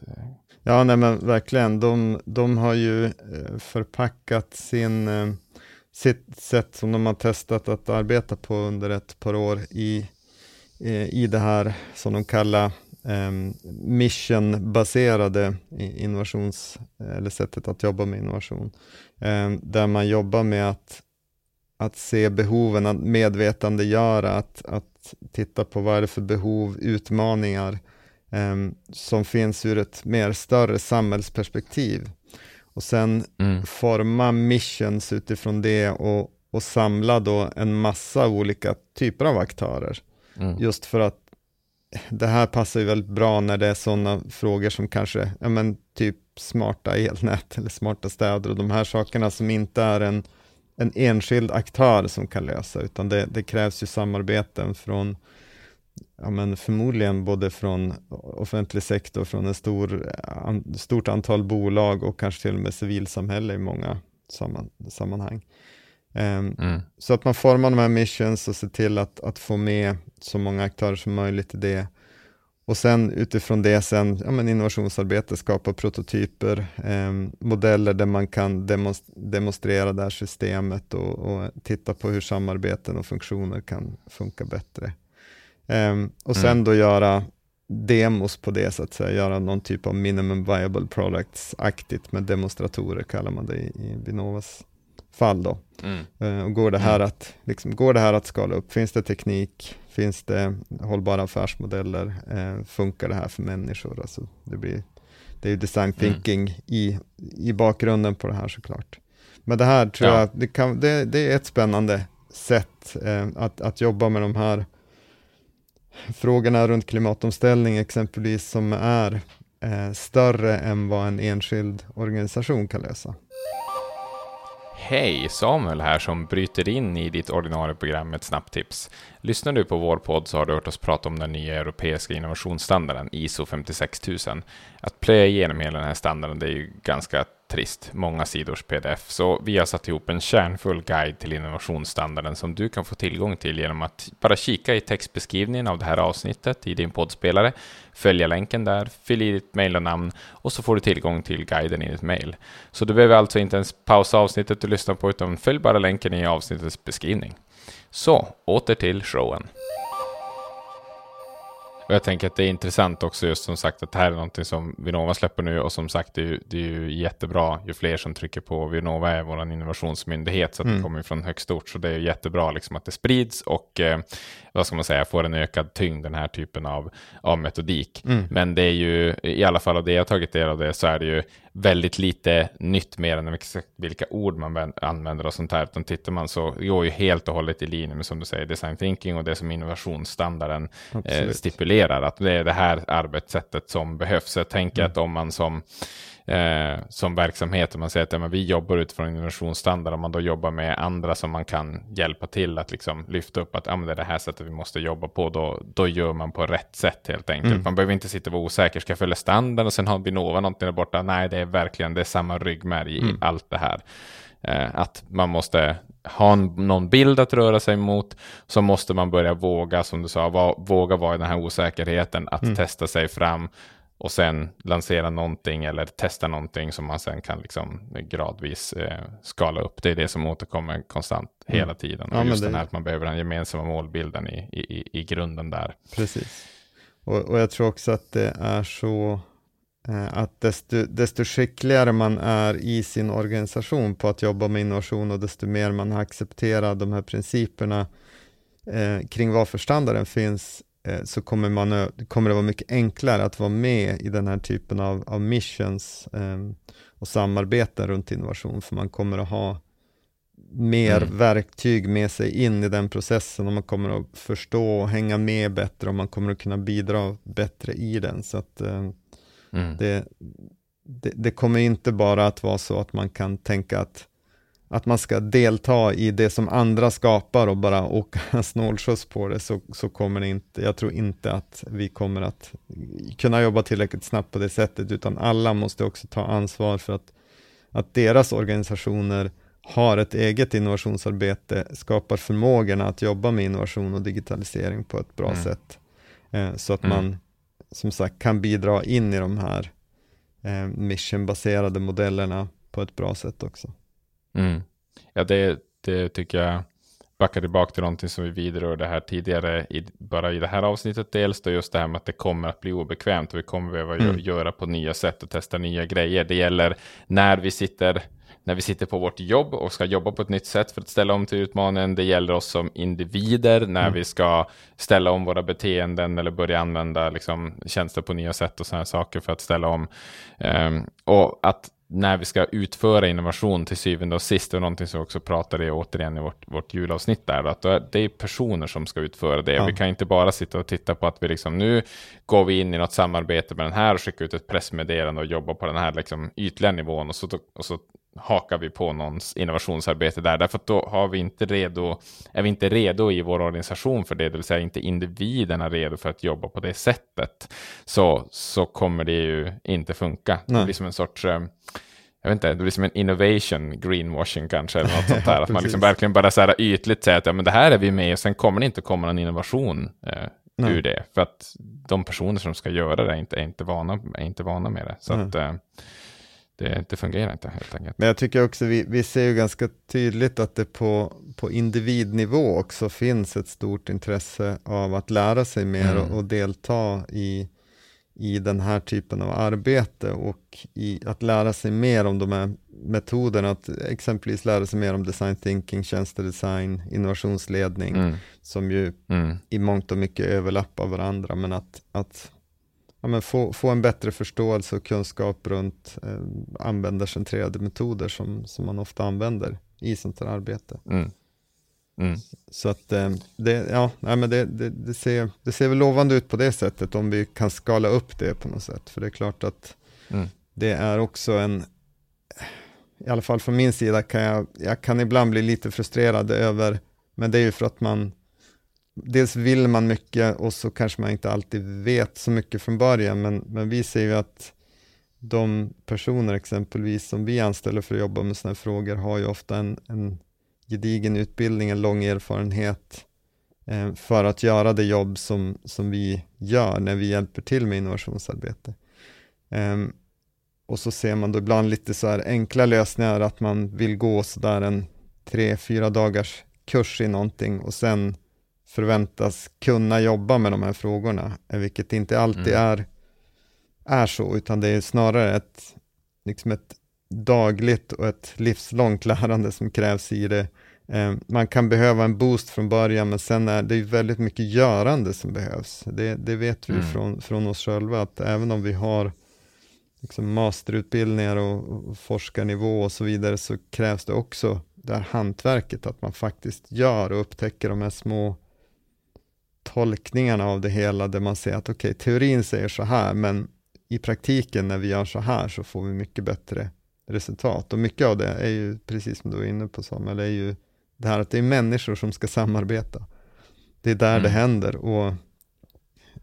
Ja, nej men verkligen, de, de har ju eh, förpackat sin eh, sitt sätt som de har testat att arbeta på under ett par år i Eh, i det här som de kallar missionbaserade innovations, eller sättet att jobba med innovation. Um, där man jobbar med att, att se behoven, att medvetandegöra, att, att titta på vad är det för behov, utmaningar um, som finns ur ett mer större samhällsperspektiv. Och sen mm. forma missions utifrån det och, och samla då en massa olika typer av aktörer Mm. Just för att det här passar ju väldigt bra när det är sådana frågor som kanske, ja men typ smarta elnät eller smarta städer och de här sakerna som inte är en, en enskild aktör som kan lösa, utan det, det krävs ju samarbeten från ja, men förmodligen både från offentlig sektor, från ett stor, an, stort antal bolag och kanske till och med civilsamhälle i många samman, sammanhang. Um, mm. Så att man formar de här missions och ser till att, att få med så många aktörer som möjligt i det. Och sen utifrån det sen ja, men innovationsarbete, skapa prototyper, eh, modeller där man kan demonstrera det här systemet och, och, titta på hur samarbeten och funktioner kan funka bättre. Um, och sen mm. då göra demos på det, så att säga, göra någon typ av minimum viable products-aktigt med demonstratorer, kallar man det i, i Vinovas fall då. Mm. Uh, och går det, här mm. att, liksom, går det här att skala upp? Finns det teknik? Finns det hållbara affärsmodeller? Uh, funkar det här för människor? Alltså, det, blir, det är ju design mm. thinking mm. i, i bakgrunden på det här såklart. Men det här tror ja. jag, det, kan, det, det, är ett spännande sätt uh, att, att jobba med de här frågorna runt klimatomställning exempelvis som är eh, större än vad en enskild organisation kan lösa. Hej, Samuel här som bryter in i ditt ordinarie program med ett snabbt tips. Lyssnar du på vår podd så har du hört oss prata om den nya europeiska innovationsstandarden ISO 56000. Att plöja igenom hela den här standarden det är ju ganska trist, många sidors pdf. Så vi har satt ihop en kärnfull guide till innovationsstandarden som du kan få tillgång till genom att bara kika i textbeskrivningen av det här avsnittet i din poddspelare, följa länken där, fyll i ditt mejl och namn och så får du tillgång till guiden i ditt mejl. Så du behöver alltså inte ens pausa avsnittet du lyssnar på utan följ bara länken i avsnittets beskrivning. Så, åter till showen. Och jag tänker att det är intressant också just som sagt att det här är någonting som Vinnova släpper nu och som sagt det är, ju, det är ju jättebra ju fler som trycker på. Vinnova är vår innovationsmyndighet så att mm. det kommer från högst ort så det är jättebra liksom att det sprids och eh, vad ska man säga, får en ökad tyngd den här typen av, av metodik. Mm. Men det är ju i alla fall av det jag tagit del av det så är det ju väldigt lite nytt mer än vilka ord man använder och sånt här. Utan tittar man så går ju helt och hållet i linje med som du säger design thinking och det som innovationsstandarden eh, stipulerar. Att det är det här arbetssättet som behövs. Så jag tänker mm. att om man som eh, som verksamhet. Man säger att ja, vi jobbar utifrån innovationsstandard och man då jobbar med andra som man kan hjälpa till att liksom lyfta upp att ja, det är det här sättet vi måste jobba på. Då, då gör man på rätt sätt helt enkelt. Mm. Man behöver inte sitta och vara osäker. Ska jag följa standard och sen har Vinnova någonting där borta? Nej, det är verkligen det är samma ryggmärg i mm. allt det här. Eh, att man måste ha någon bild att röra sig mot, så måste man börja våga, som du sa, va, våga vara i den här osäkerheten, att mm. testa sig fram och sen lansera någonting eller testa någonting som man sen kan liksom gradvis eh, skala upp. Det är det som återkommer konstant mm. hela tiden. Ja, och just det... den här att man behöver den gemensamma målbilden i, i, i grunden där. Precis. Och, och jag tror också att det är så att desto, desto skickligare man är i sin organisation på att jobba med innovation och desto mer man har accepterat de här principerna eh, kring varför standarden finns, Eh, så kommer, man, kommer det vara mycket enklare att vara med i den här typen av, av missions eh, och samarbeten runt innovation, för man kommer att ha mer mm. verktyg med sig in i den processen och man kommer att förstå och hänga med bättre och man kommer att kunna bidra bättre i den. Så att eh, mm. det, det, det, kommer inte bara att vara så att man kan tänka att att man ska delta i det som andra skapar och bara åka snålskjuts på det så, så kommer det inte, jag tror inte att vi kommer att kunna jobba tillräckligt snabbt på det sättet, utan alla måste också ta ansvar för att, att deras organisationer har ett eget innovationsarbete, skapar förmågorna att jobba med innovation och digitalisering på ett bra mm. sätt. Eh, så att mm. man som sagt kan bidra in i de här eh, missionbaserade modellerna på ett bra sätt också. Mm. Ja, det, det tycker jag backar tillbaka till någonting som vi vidrörde här tidigare, i, bara i det här avsnittet dels, då just det här med att det kommer att bli obekvämt och vi kommer behöva mm. göra på nya sätt och testa nya grejer. Det gäller när vi sitter när vi sitter på vårt jobb och ska jobba på ett nytt sätt för att ställa om till utmaningen. Det gäller oss som individer när mm. vi ska ställa om våra beteenden eller börja använda liksom, tjänster på nya sätt och sådana saker för att ställa om. Um, och att när vi ska utföra innovation till syvende och sist, och någonting som vi också pratade återigen i vårt, vårt julavsnitt där, att det är personer som ska utföra det. Ja. Vi kan inte bara sitta och titta på att vi liksom, nu går vi in i något samarbete med den här och skickar ut ett pressmeddelande och jobbar på den här liksom ytliga nivån och så, och så hakar vi på någons innovationsarbete där, därför att då har vi inte redo, är vi inte redo i vår organisation för det, det vill säga inte individerna redo för att jobba på det sättet, så, så kommer det ju inte funka. Nej. Det blir som en sorts eh, jag vet inte, det blir som en innovation greenwashing kanske, eller något sånt där. att man liksom verkligen bara så här ytligt säger att ja, men det här är vi med och sen kommer det inte komma någon innovation eh, ur det. För att de personer som ska göra det är inte, är inte, vana, är inte vana med det. Så att, eh, det, det, fungerar inte helt enkelt. Men jag tycker också vi, vi ser ju ganska tydligt att det på, på individnivå också finns ett stort intresse av att lära sig mer mm. och, och, delta i, i den här typen av arbete och i att lära sig mer om de här metoderna, att exempelvis lära sig mer om design thinking, tjänstedesign, innovationsledning, mm. som ju mm. i mångt och mycket överlappar varandra, men att, att ja, men få, få en bättre förståelse och kunskap runt eh, användarcentrerade metoder som, som man ofta använder i sånt här arbete. Mm. Mm. Så att eh, det, ja, nej, men det, det, det, ser, det ser väl lovande ut på det sättet om vi kan skala upp det på något sätt. För det är klart att mm. det är också en, i alla fall från min sida kan jag, jag kan ibland bli lite frustrerad över, men det är ju för att man dels vill man mycket och så kanske man inte alltid vet så mycket från början, men, men vi ser ju att de personer exempelvis som vi anställer för att jobba med sådana här frågor har ju ofta en, en gedigen utbildning, en lång erfarenhet eh, för att göra det jobb som, som vi gör när vi hjälper till med innovationsarbete. Eh, och så ser man då ibland lite så här enkla lösningar, att man vill gå sådär en tre, fyra dagars kurs i någonting och sen förväntas kunna jobba med de här frågorna, vilket inte alltid mm. är, är så, utan det är snarare ett, liksom ett dagligt och ett livslångt lärande som krävs i det. Eh, man kan behöva en boost från början, men sen är det väldigt mycket görande som behövs. Det, det vet vi mm. från, från oss själva, att även om vi har liksom masterutbildningar och, och forskarnivå och så vidare, så krävs det också det här hantverket, att man faktiskt gör och upptäcker de här små tolkningarna av det hela där man säger att okej, okay, teorin säger så här, men i praktiken när vi gör så här så får vi mycket bättre resultat. Och mycket av det är ju, precis som du var inne på Samuel, är ju det här att det är människor som ska samarbeta. Det är där mm. det händer och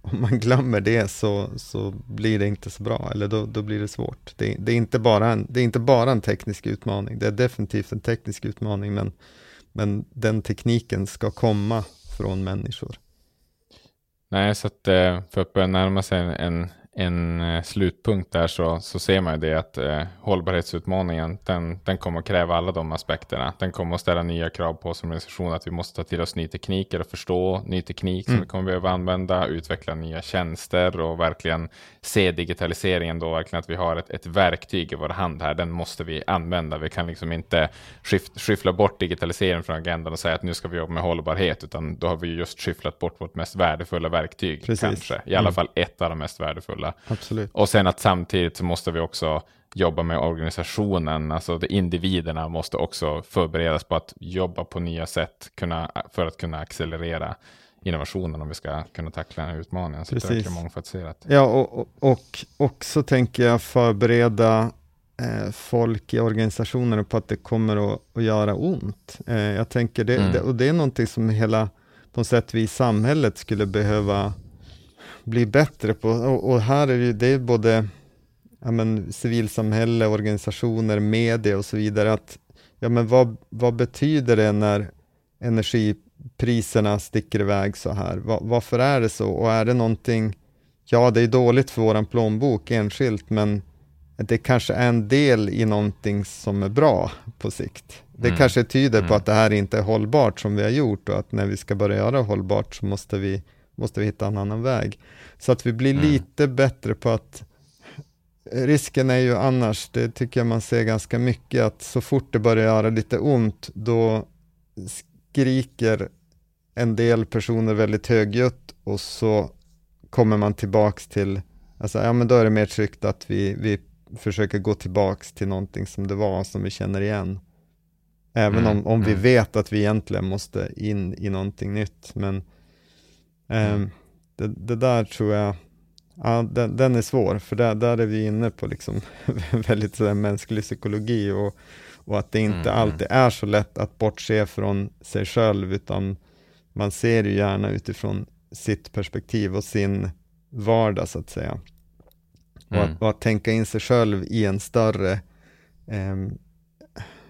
om man glömmer det så, så blir det inte så bra, eller då, då blir det svårt. Det, det, är inte bara en, det är inte bara en teknisk utmaning, det är definitivt en teknisk utmaning, men, men den tekniken ska komma från människor. Nej, så att eh, för att börja närma sig en, en eh, slutpunkt där så, så ser man ju det att eh, hållbarhetsutmaningen den, den kommer att kräva alla de aspekterna. Den kommer att ställa nya krav på oss som organisation att vi måste ta till oss ny teknik eller förstå ny teknik mm. som vi kommer behöva använda, utveckla nya tjänster och verkligen se digitaliseringen då verkligen att vi har ett, ett verktyg i vår hand här. Den måste vi använda. Vi kan liksom inte skift, skyffla bort digitaliseringen från agendan och säga att nu ska vi jobba med hållbarhet, utan då har vi just skyfflat bort vårt mest värdefulla verktyg Precis. kanske. I alla mm. fall ett av de mest värdefulla värdefulla. Absolut. Och sen att samtidigt så måste vi också jobba med organisationen, alltså de individerna måste också förberedas på att jobba på nya sätt kunna, för att kunna accelerera innovationen om vi ska kunna tackla den här utmaningen. Så Precis. det är mångfacetterat. Ja, och, och, och också tänker jag förbereda eh, folk i organisationerna på att det kommer att, att göra ont. Eh, jag tänker det, mm. det, och det är någonting som hela, på något sätt vi i samhället skulle behöva bli bättre på. Och, och här är det, det är både ja, men, civilsamhälle, organisationer, media och så vidare. Att, ja, men vad, vad betyder det när energipriserna sticker iväg så här? Va, varför är det så? Och är det någonting, ja det är dåligt för våran plånbok enskilt, men det kanske är en del i någonting som är bra på sikt. Det mm. kanske tyder mm. på att det här inte är hållbart som vi har gjort och att när vi ska börja göra hållbart så måste vi måste vi hitta en annan väg. Så att vi blir mm. lite bättre på att Risken är ju annars, det tycker jag man ser ganska mycket, att så fort det börjar göra lite ont, då skriker en del personer väldigt högljutt och så kommer man tillbaks till, alltså, ja men då är det mer tryggt att vi, vi försöka gå tillbaks till någonting som det var, som vi känner igen. Även mm, om, om vi mm. vet att vi egentligen måste in i någonting nytt. Men eh, det, det, där tror jag, ja, den, den, är svår, för där, där är vi inne på liksom väldigt sådär mänsklig psykologi och, och att det inte mm. alltid är så lätt att bortse från sig själv, utan man ser ju gärna utifrån sitt perspektiv och sin vardag så att säga. Och, att, mm. och att tänka in sig själv i en större eh,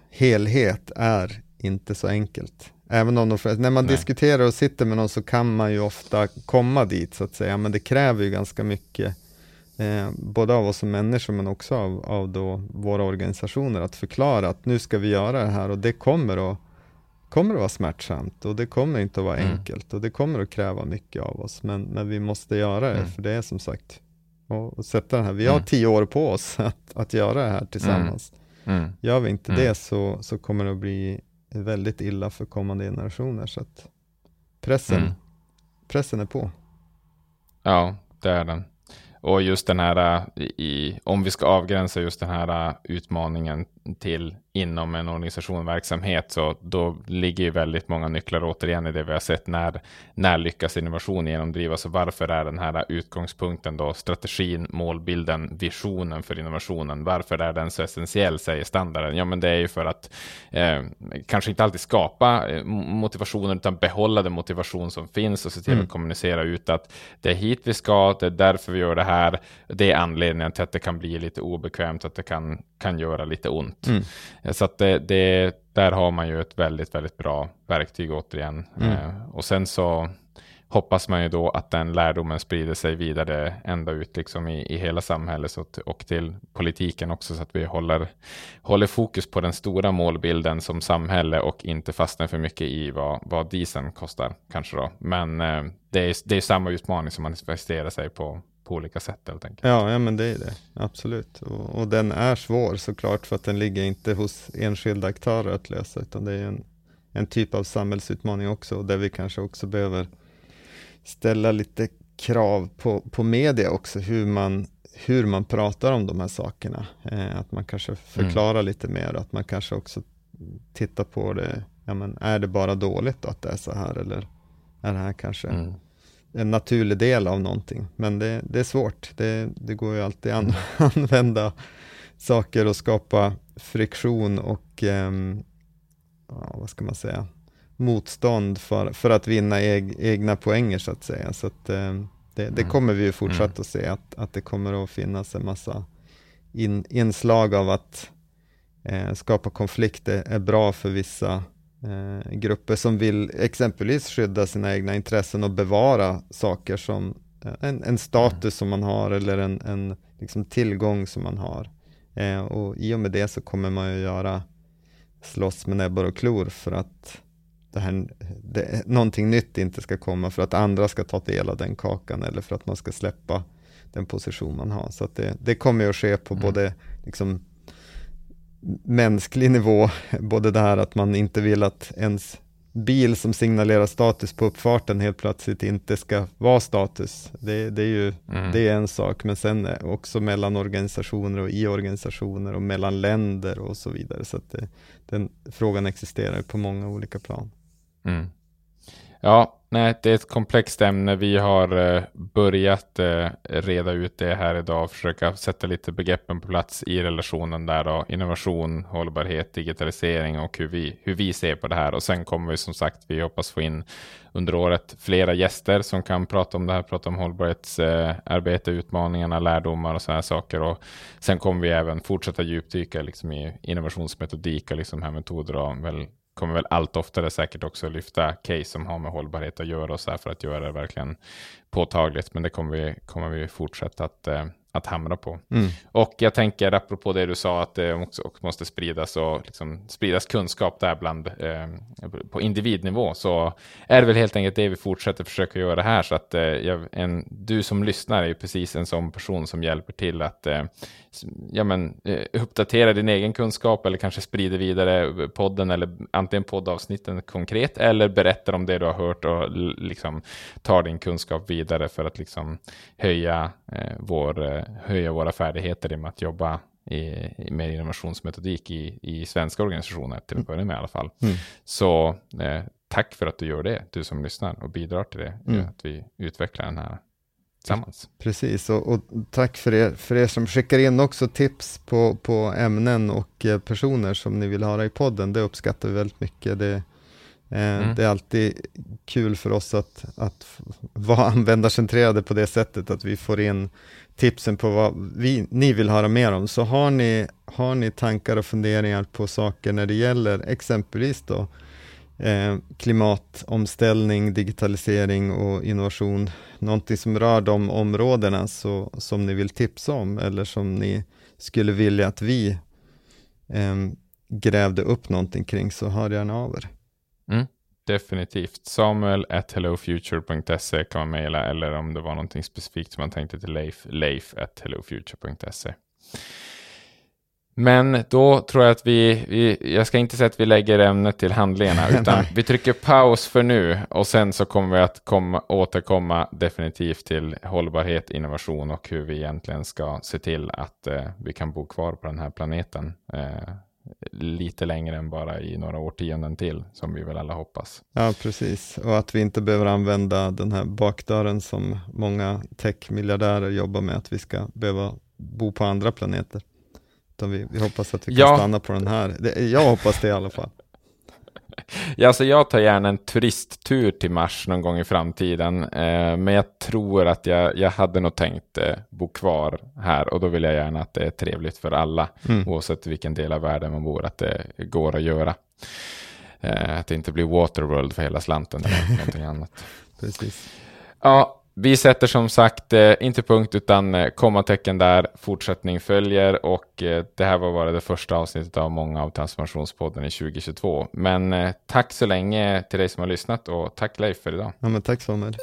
helhet är inte så enkelt. Även om de, när man Nej. diskuterar och sitter med någon så kan man ju ofta komma dit så att säga, men det kräver ju ganska mycket, eh, både av oss som människor men också av, av då våra organisationer, att förklara att nu ska vi göra det här och det kommer att, kommer att vara smärtsamt och det kommer inte att vara mm. enkelt och det kommer att kräva mycket av oss, men, men vi måste göra det, mm. för det är som sagt, och, och sätta den här, vi har mm. tio år på oss att, att göra det här tillsammans. Mm. Mm. Gör vi inte mm. det så, så kommer det att bli väldigt illa för kommande generationer. Så att pressen, mm. pressen är på. Ja, det är den. Och just den här, äh, i, om vi ska avgränsa just den här äh, utmaningen till inom en organisation verksamhet så då ligger ju väldigt många nycklar återigen i det vi har sett när, när lyckas innovation genomdrivas och varför är den här utgångspunkten då strategin, målbilden, visionen för innovationen, varför är den så essentiell säger standarden? Ja men det är ju för att eh, kanske inte alltid skapa eh, motivationen utan behålla den motivation som finns och se till mm. att kommunicera ut att det är hit vi ska, det är därför vi gör det här, det är anledningen till att det kan bli lite obekvämt, att det kan, kan göra lite ont. Mm. Så att det, det, där har man ju ett väldigt, väldigt bra verktyg återigen. Mm. Eh, och sen så hoppas man ju då att den lärdomen sprider sig vidare ända ut liksom i, i hela samhället så och till politiken också så att vi håller, håller fokus på den stora målbilden som samhälle och inte fastnar för mycket i vad, vad dieseln kostar kanske då. Men eh, det, är, det är samma utmaning som manifesterar sig på, på olika sätt helt enkelt. Ja, ja men det är det, absolut. Och, och, den är svår såklart för att den ligger inte hos enskilda aktörer att lösa, utan det är en, en typ av samhällsutmaning också, där vi kanske också behöver ställa lite krav på, på media också, hur man, hur man pratar om de här sakerna. Eh, att man kanske förklarar mm. lite mer, att man kanske också tittar på det, ja men är det bara dåligt att det är så här, eller är det här kanske mm en naturlig del av någonting. Men det, det är svårt. Det, det, går ju alltid att mm. använda saker och skapa friktion och eh, ja, vad ska man säga, motstånd för, för att vinna eg, egna poänger så att säga. Så att, eh, det, det, mm. kommer vi ju fortsätta mm. att se, att, att det kommer att finnas en massa in, inslag av att eh, skapa konflikter är bra för vissa eh, grupper som vill exempelvis skydda sina egna intressen och bevara saker som eh, en, en status som man har eller en, en liksom tillgång som man har. Eh, och i och med det så kommer man ju göra slåss med näbbar och klor för att det här, det, någonting nytt inte ska komma för att andra ska ta del av den kakan eller för att man ska släppa den position man har. Så det, det kommer att ske på mm. både liksom, mänsklig nivå, både det här att man inte vill att ens bil som signalerar status på uppfarten helt plötsligt inte ska vara status. Det, det är ju mm. det är en sak, men sen också mellan organisationer och i organisationer och mellan länder och så vidare. Så att det, den frågan existerar på många olika plan. Mm. Ja, nej, det är ett komplext ämne. Vi har eh, börjat eh, reda ut det här idag och försöka sätta lite begreppen på plats i relationen där då. Innovation, hållbarhet, digitalisering och hur vi, hur vi ser på det här. Och sen kommer vi som sagt, vi hoppas få in under året flera gäster som kan prata om det här, prata om hållbarhetsarbete, eh, utmaningarna, lärdomar och sådana saker. Och sen kommer vi även fortsätta djupdyka liksom i innovationsmetodik och liksom här metoder och väl kommer väl allt oftare säkert också lyfta case som har med hållbarhet att göra och så här för att göra det verkligen påtagligt. Men det kommer vi, kommer vi fortsätta att eh, att hamra på. Mm. Och jag tänker, apropå det du sa, att det också, också måste spridas och liksom spridas kunskap där bland eh, på individnivå, så är det väl helt enkelt det vi fortsätter försöka göra här. Så att eh, jag, en, du som lyssnar är ju precis en sån person som hjälper till att eh, ja, men, eh, uppdatera din egen kunskap eller kanske sprider vidare podden eller antingen poddavsnitten konkret eller berättar om det du har hört och liksom tar din kunskap vidare för att liksom höja eh, vår höja våra färdigheter i att jobba i, med innovationsmetodik i, i svenska organisationer, till att mm. börja med i alla fall. Mm. Så eh, tack för att du gör det, du som lyssnar och bidrar till det, mm. att vi utvecklar den här tillsammans. Precis, och, och, tack för er, för er som skickar in också tips på, på ämnen och eh, personer som ni vill höra i podden. Det uppskattar vi väldigt mycket. Det, eh, mm. det är alltid kul för oss att, att vara användarcentrerade på det sättet, att vi får in tipsen på vad vi, ni vill höra mer om. Så har ni, har ni tankar och funderingar på saker när det gäller exempelvis då eh, klimatomställning, digitalisering och innovation, någonting som rör de områdena så, som ni vill tipsa om eller som ni skulle vilja att vi eh, grävde upp någonting kring så hör gärna av er. Mm, definitivt. Samuel at hellofuture.se kan man mejla eller om det var någonting specifikt som man tänkte till Leif, leif at hellofuture.se. Men då tror jag att vi, vi, jag ska inte säga att vi lägger ämnet till handlingarna, utan vi trycker paus för nu och sen så kommer vi att komma, återkomma definitivt till hållbarhet, innovation och hur vi egentligen ska se till att eh, vi kan bo kvar på den här planeten eh, lite längre än bara i några årtionden till, som vi väl alla hoppas. Ja, precis, och att vi inte behöver använda den här bakdörren som många techmiljardärer jobbar med, att vi ska behöva bo på andra planeter. Utan vi, vi hoppas att vi kan ja. stanna på den här. Det, jag hoppas det i alla fall. Ja, alltså jag tar gärna en turisttur till Mars någon gång i framtiden. Eh, men jag tror att jag, jag hade nog tänkt eh, bo kvar här och då vill jag gärna att det är trevligt för alla, mm. oavsett vilken del av världen man bor, att det går att göra. Eh, att det inte blir Waterworld för hela slanten eller någonting annat. Precis. Ja, vi sätter som sagt eh, inte punkt utan eh, kommatecken där, fortsättning följer och eh, det här var bara det första avsnittet av många av Transformationspodden i 2022. Men tack så länge till dig som har lyssnat och tack Leif för idag. Ja, men tack Samuel.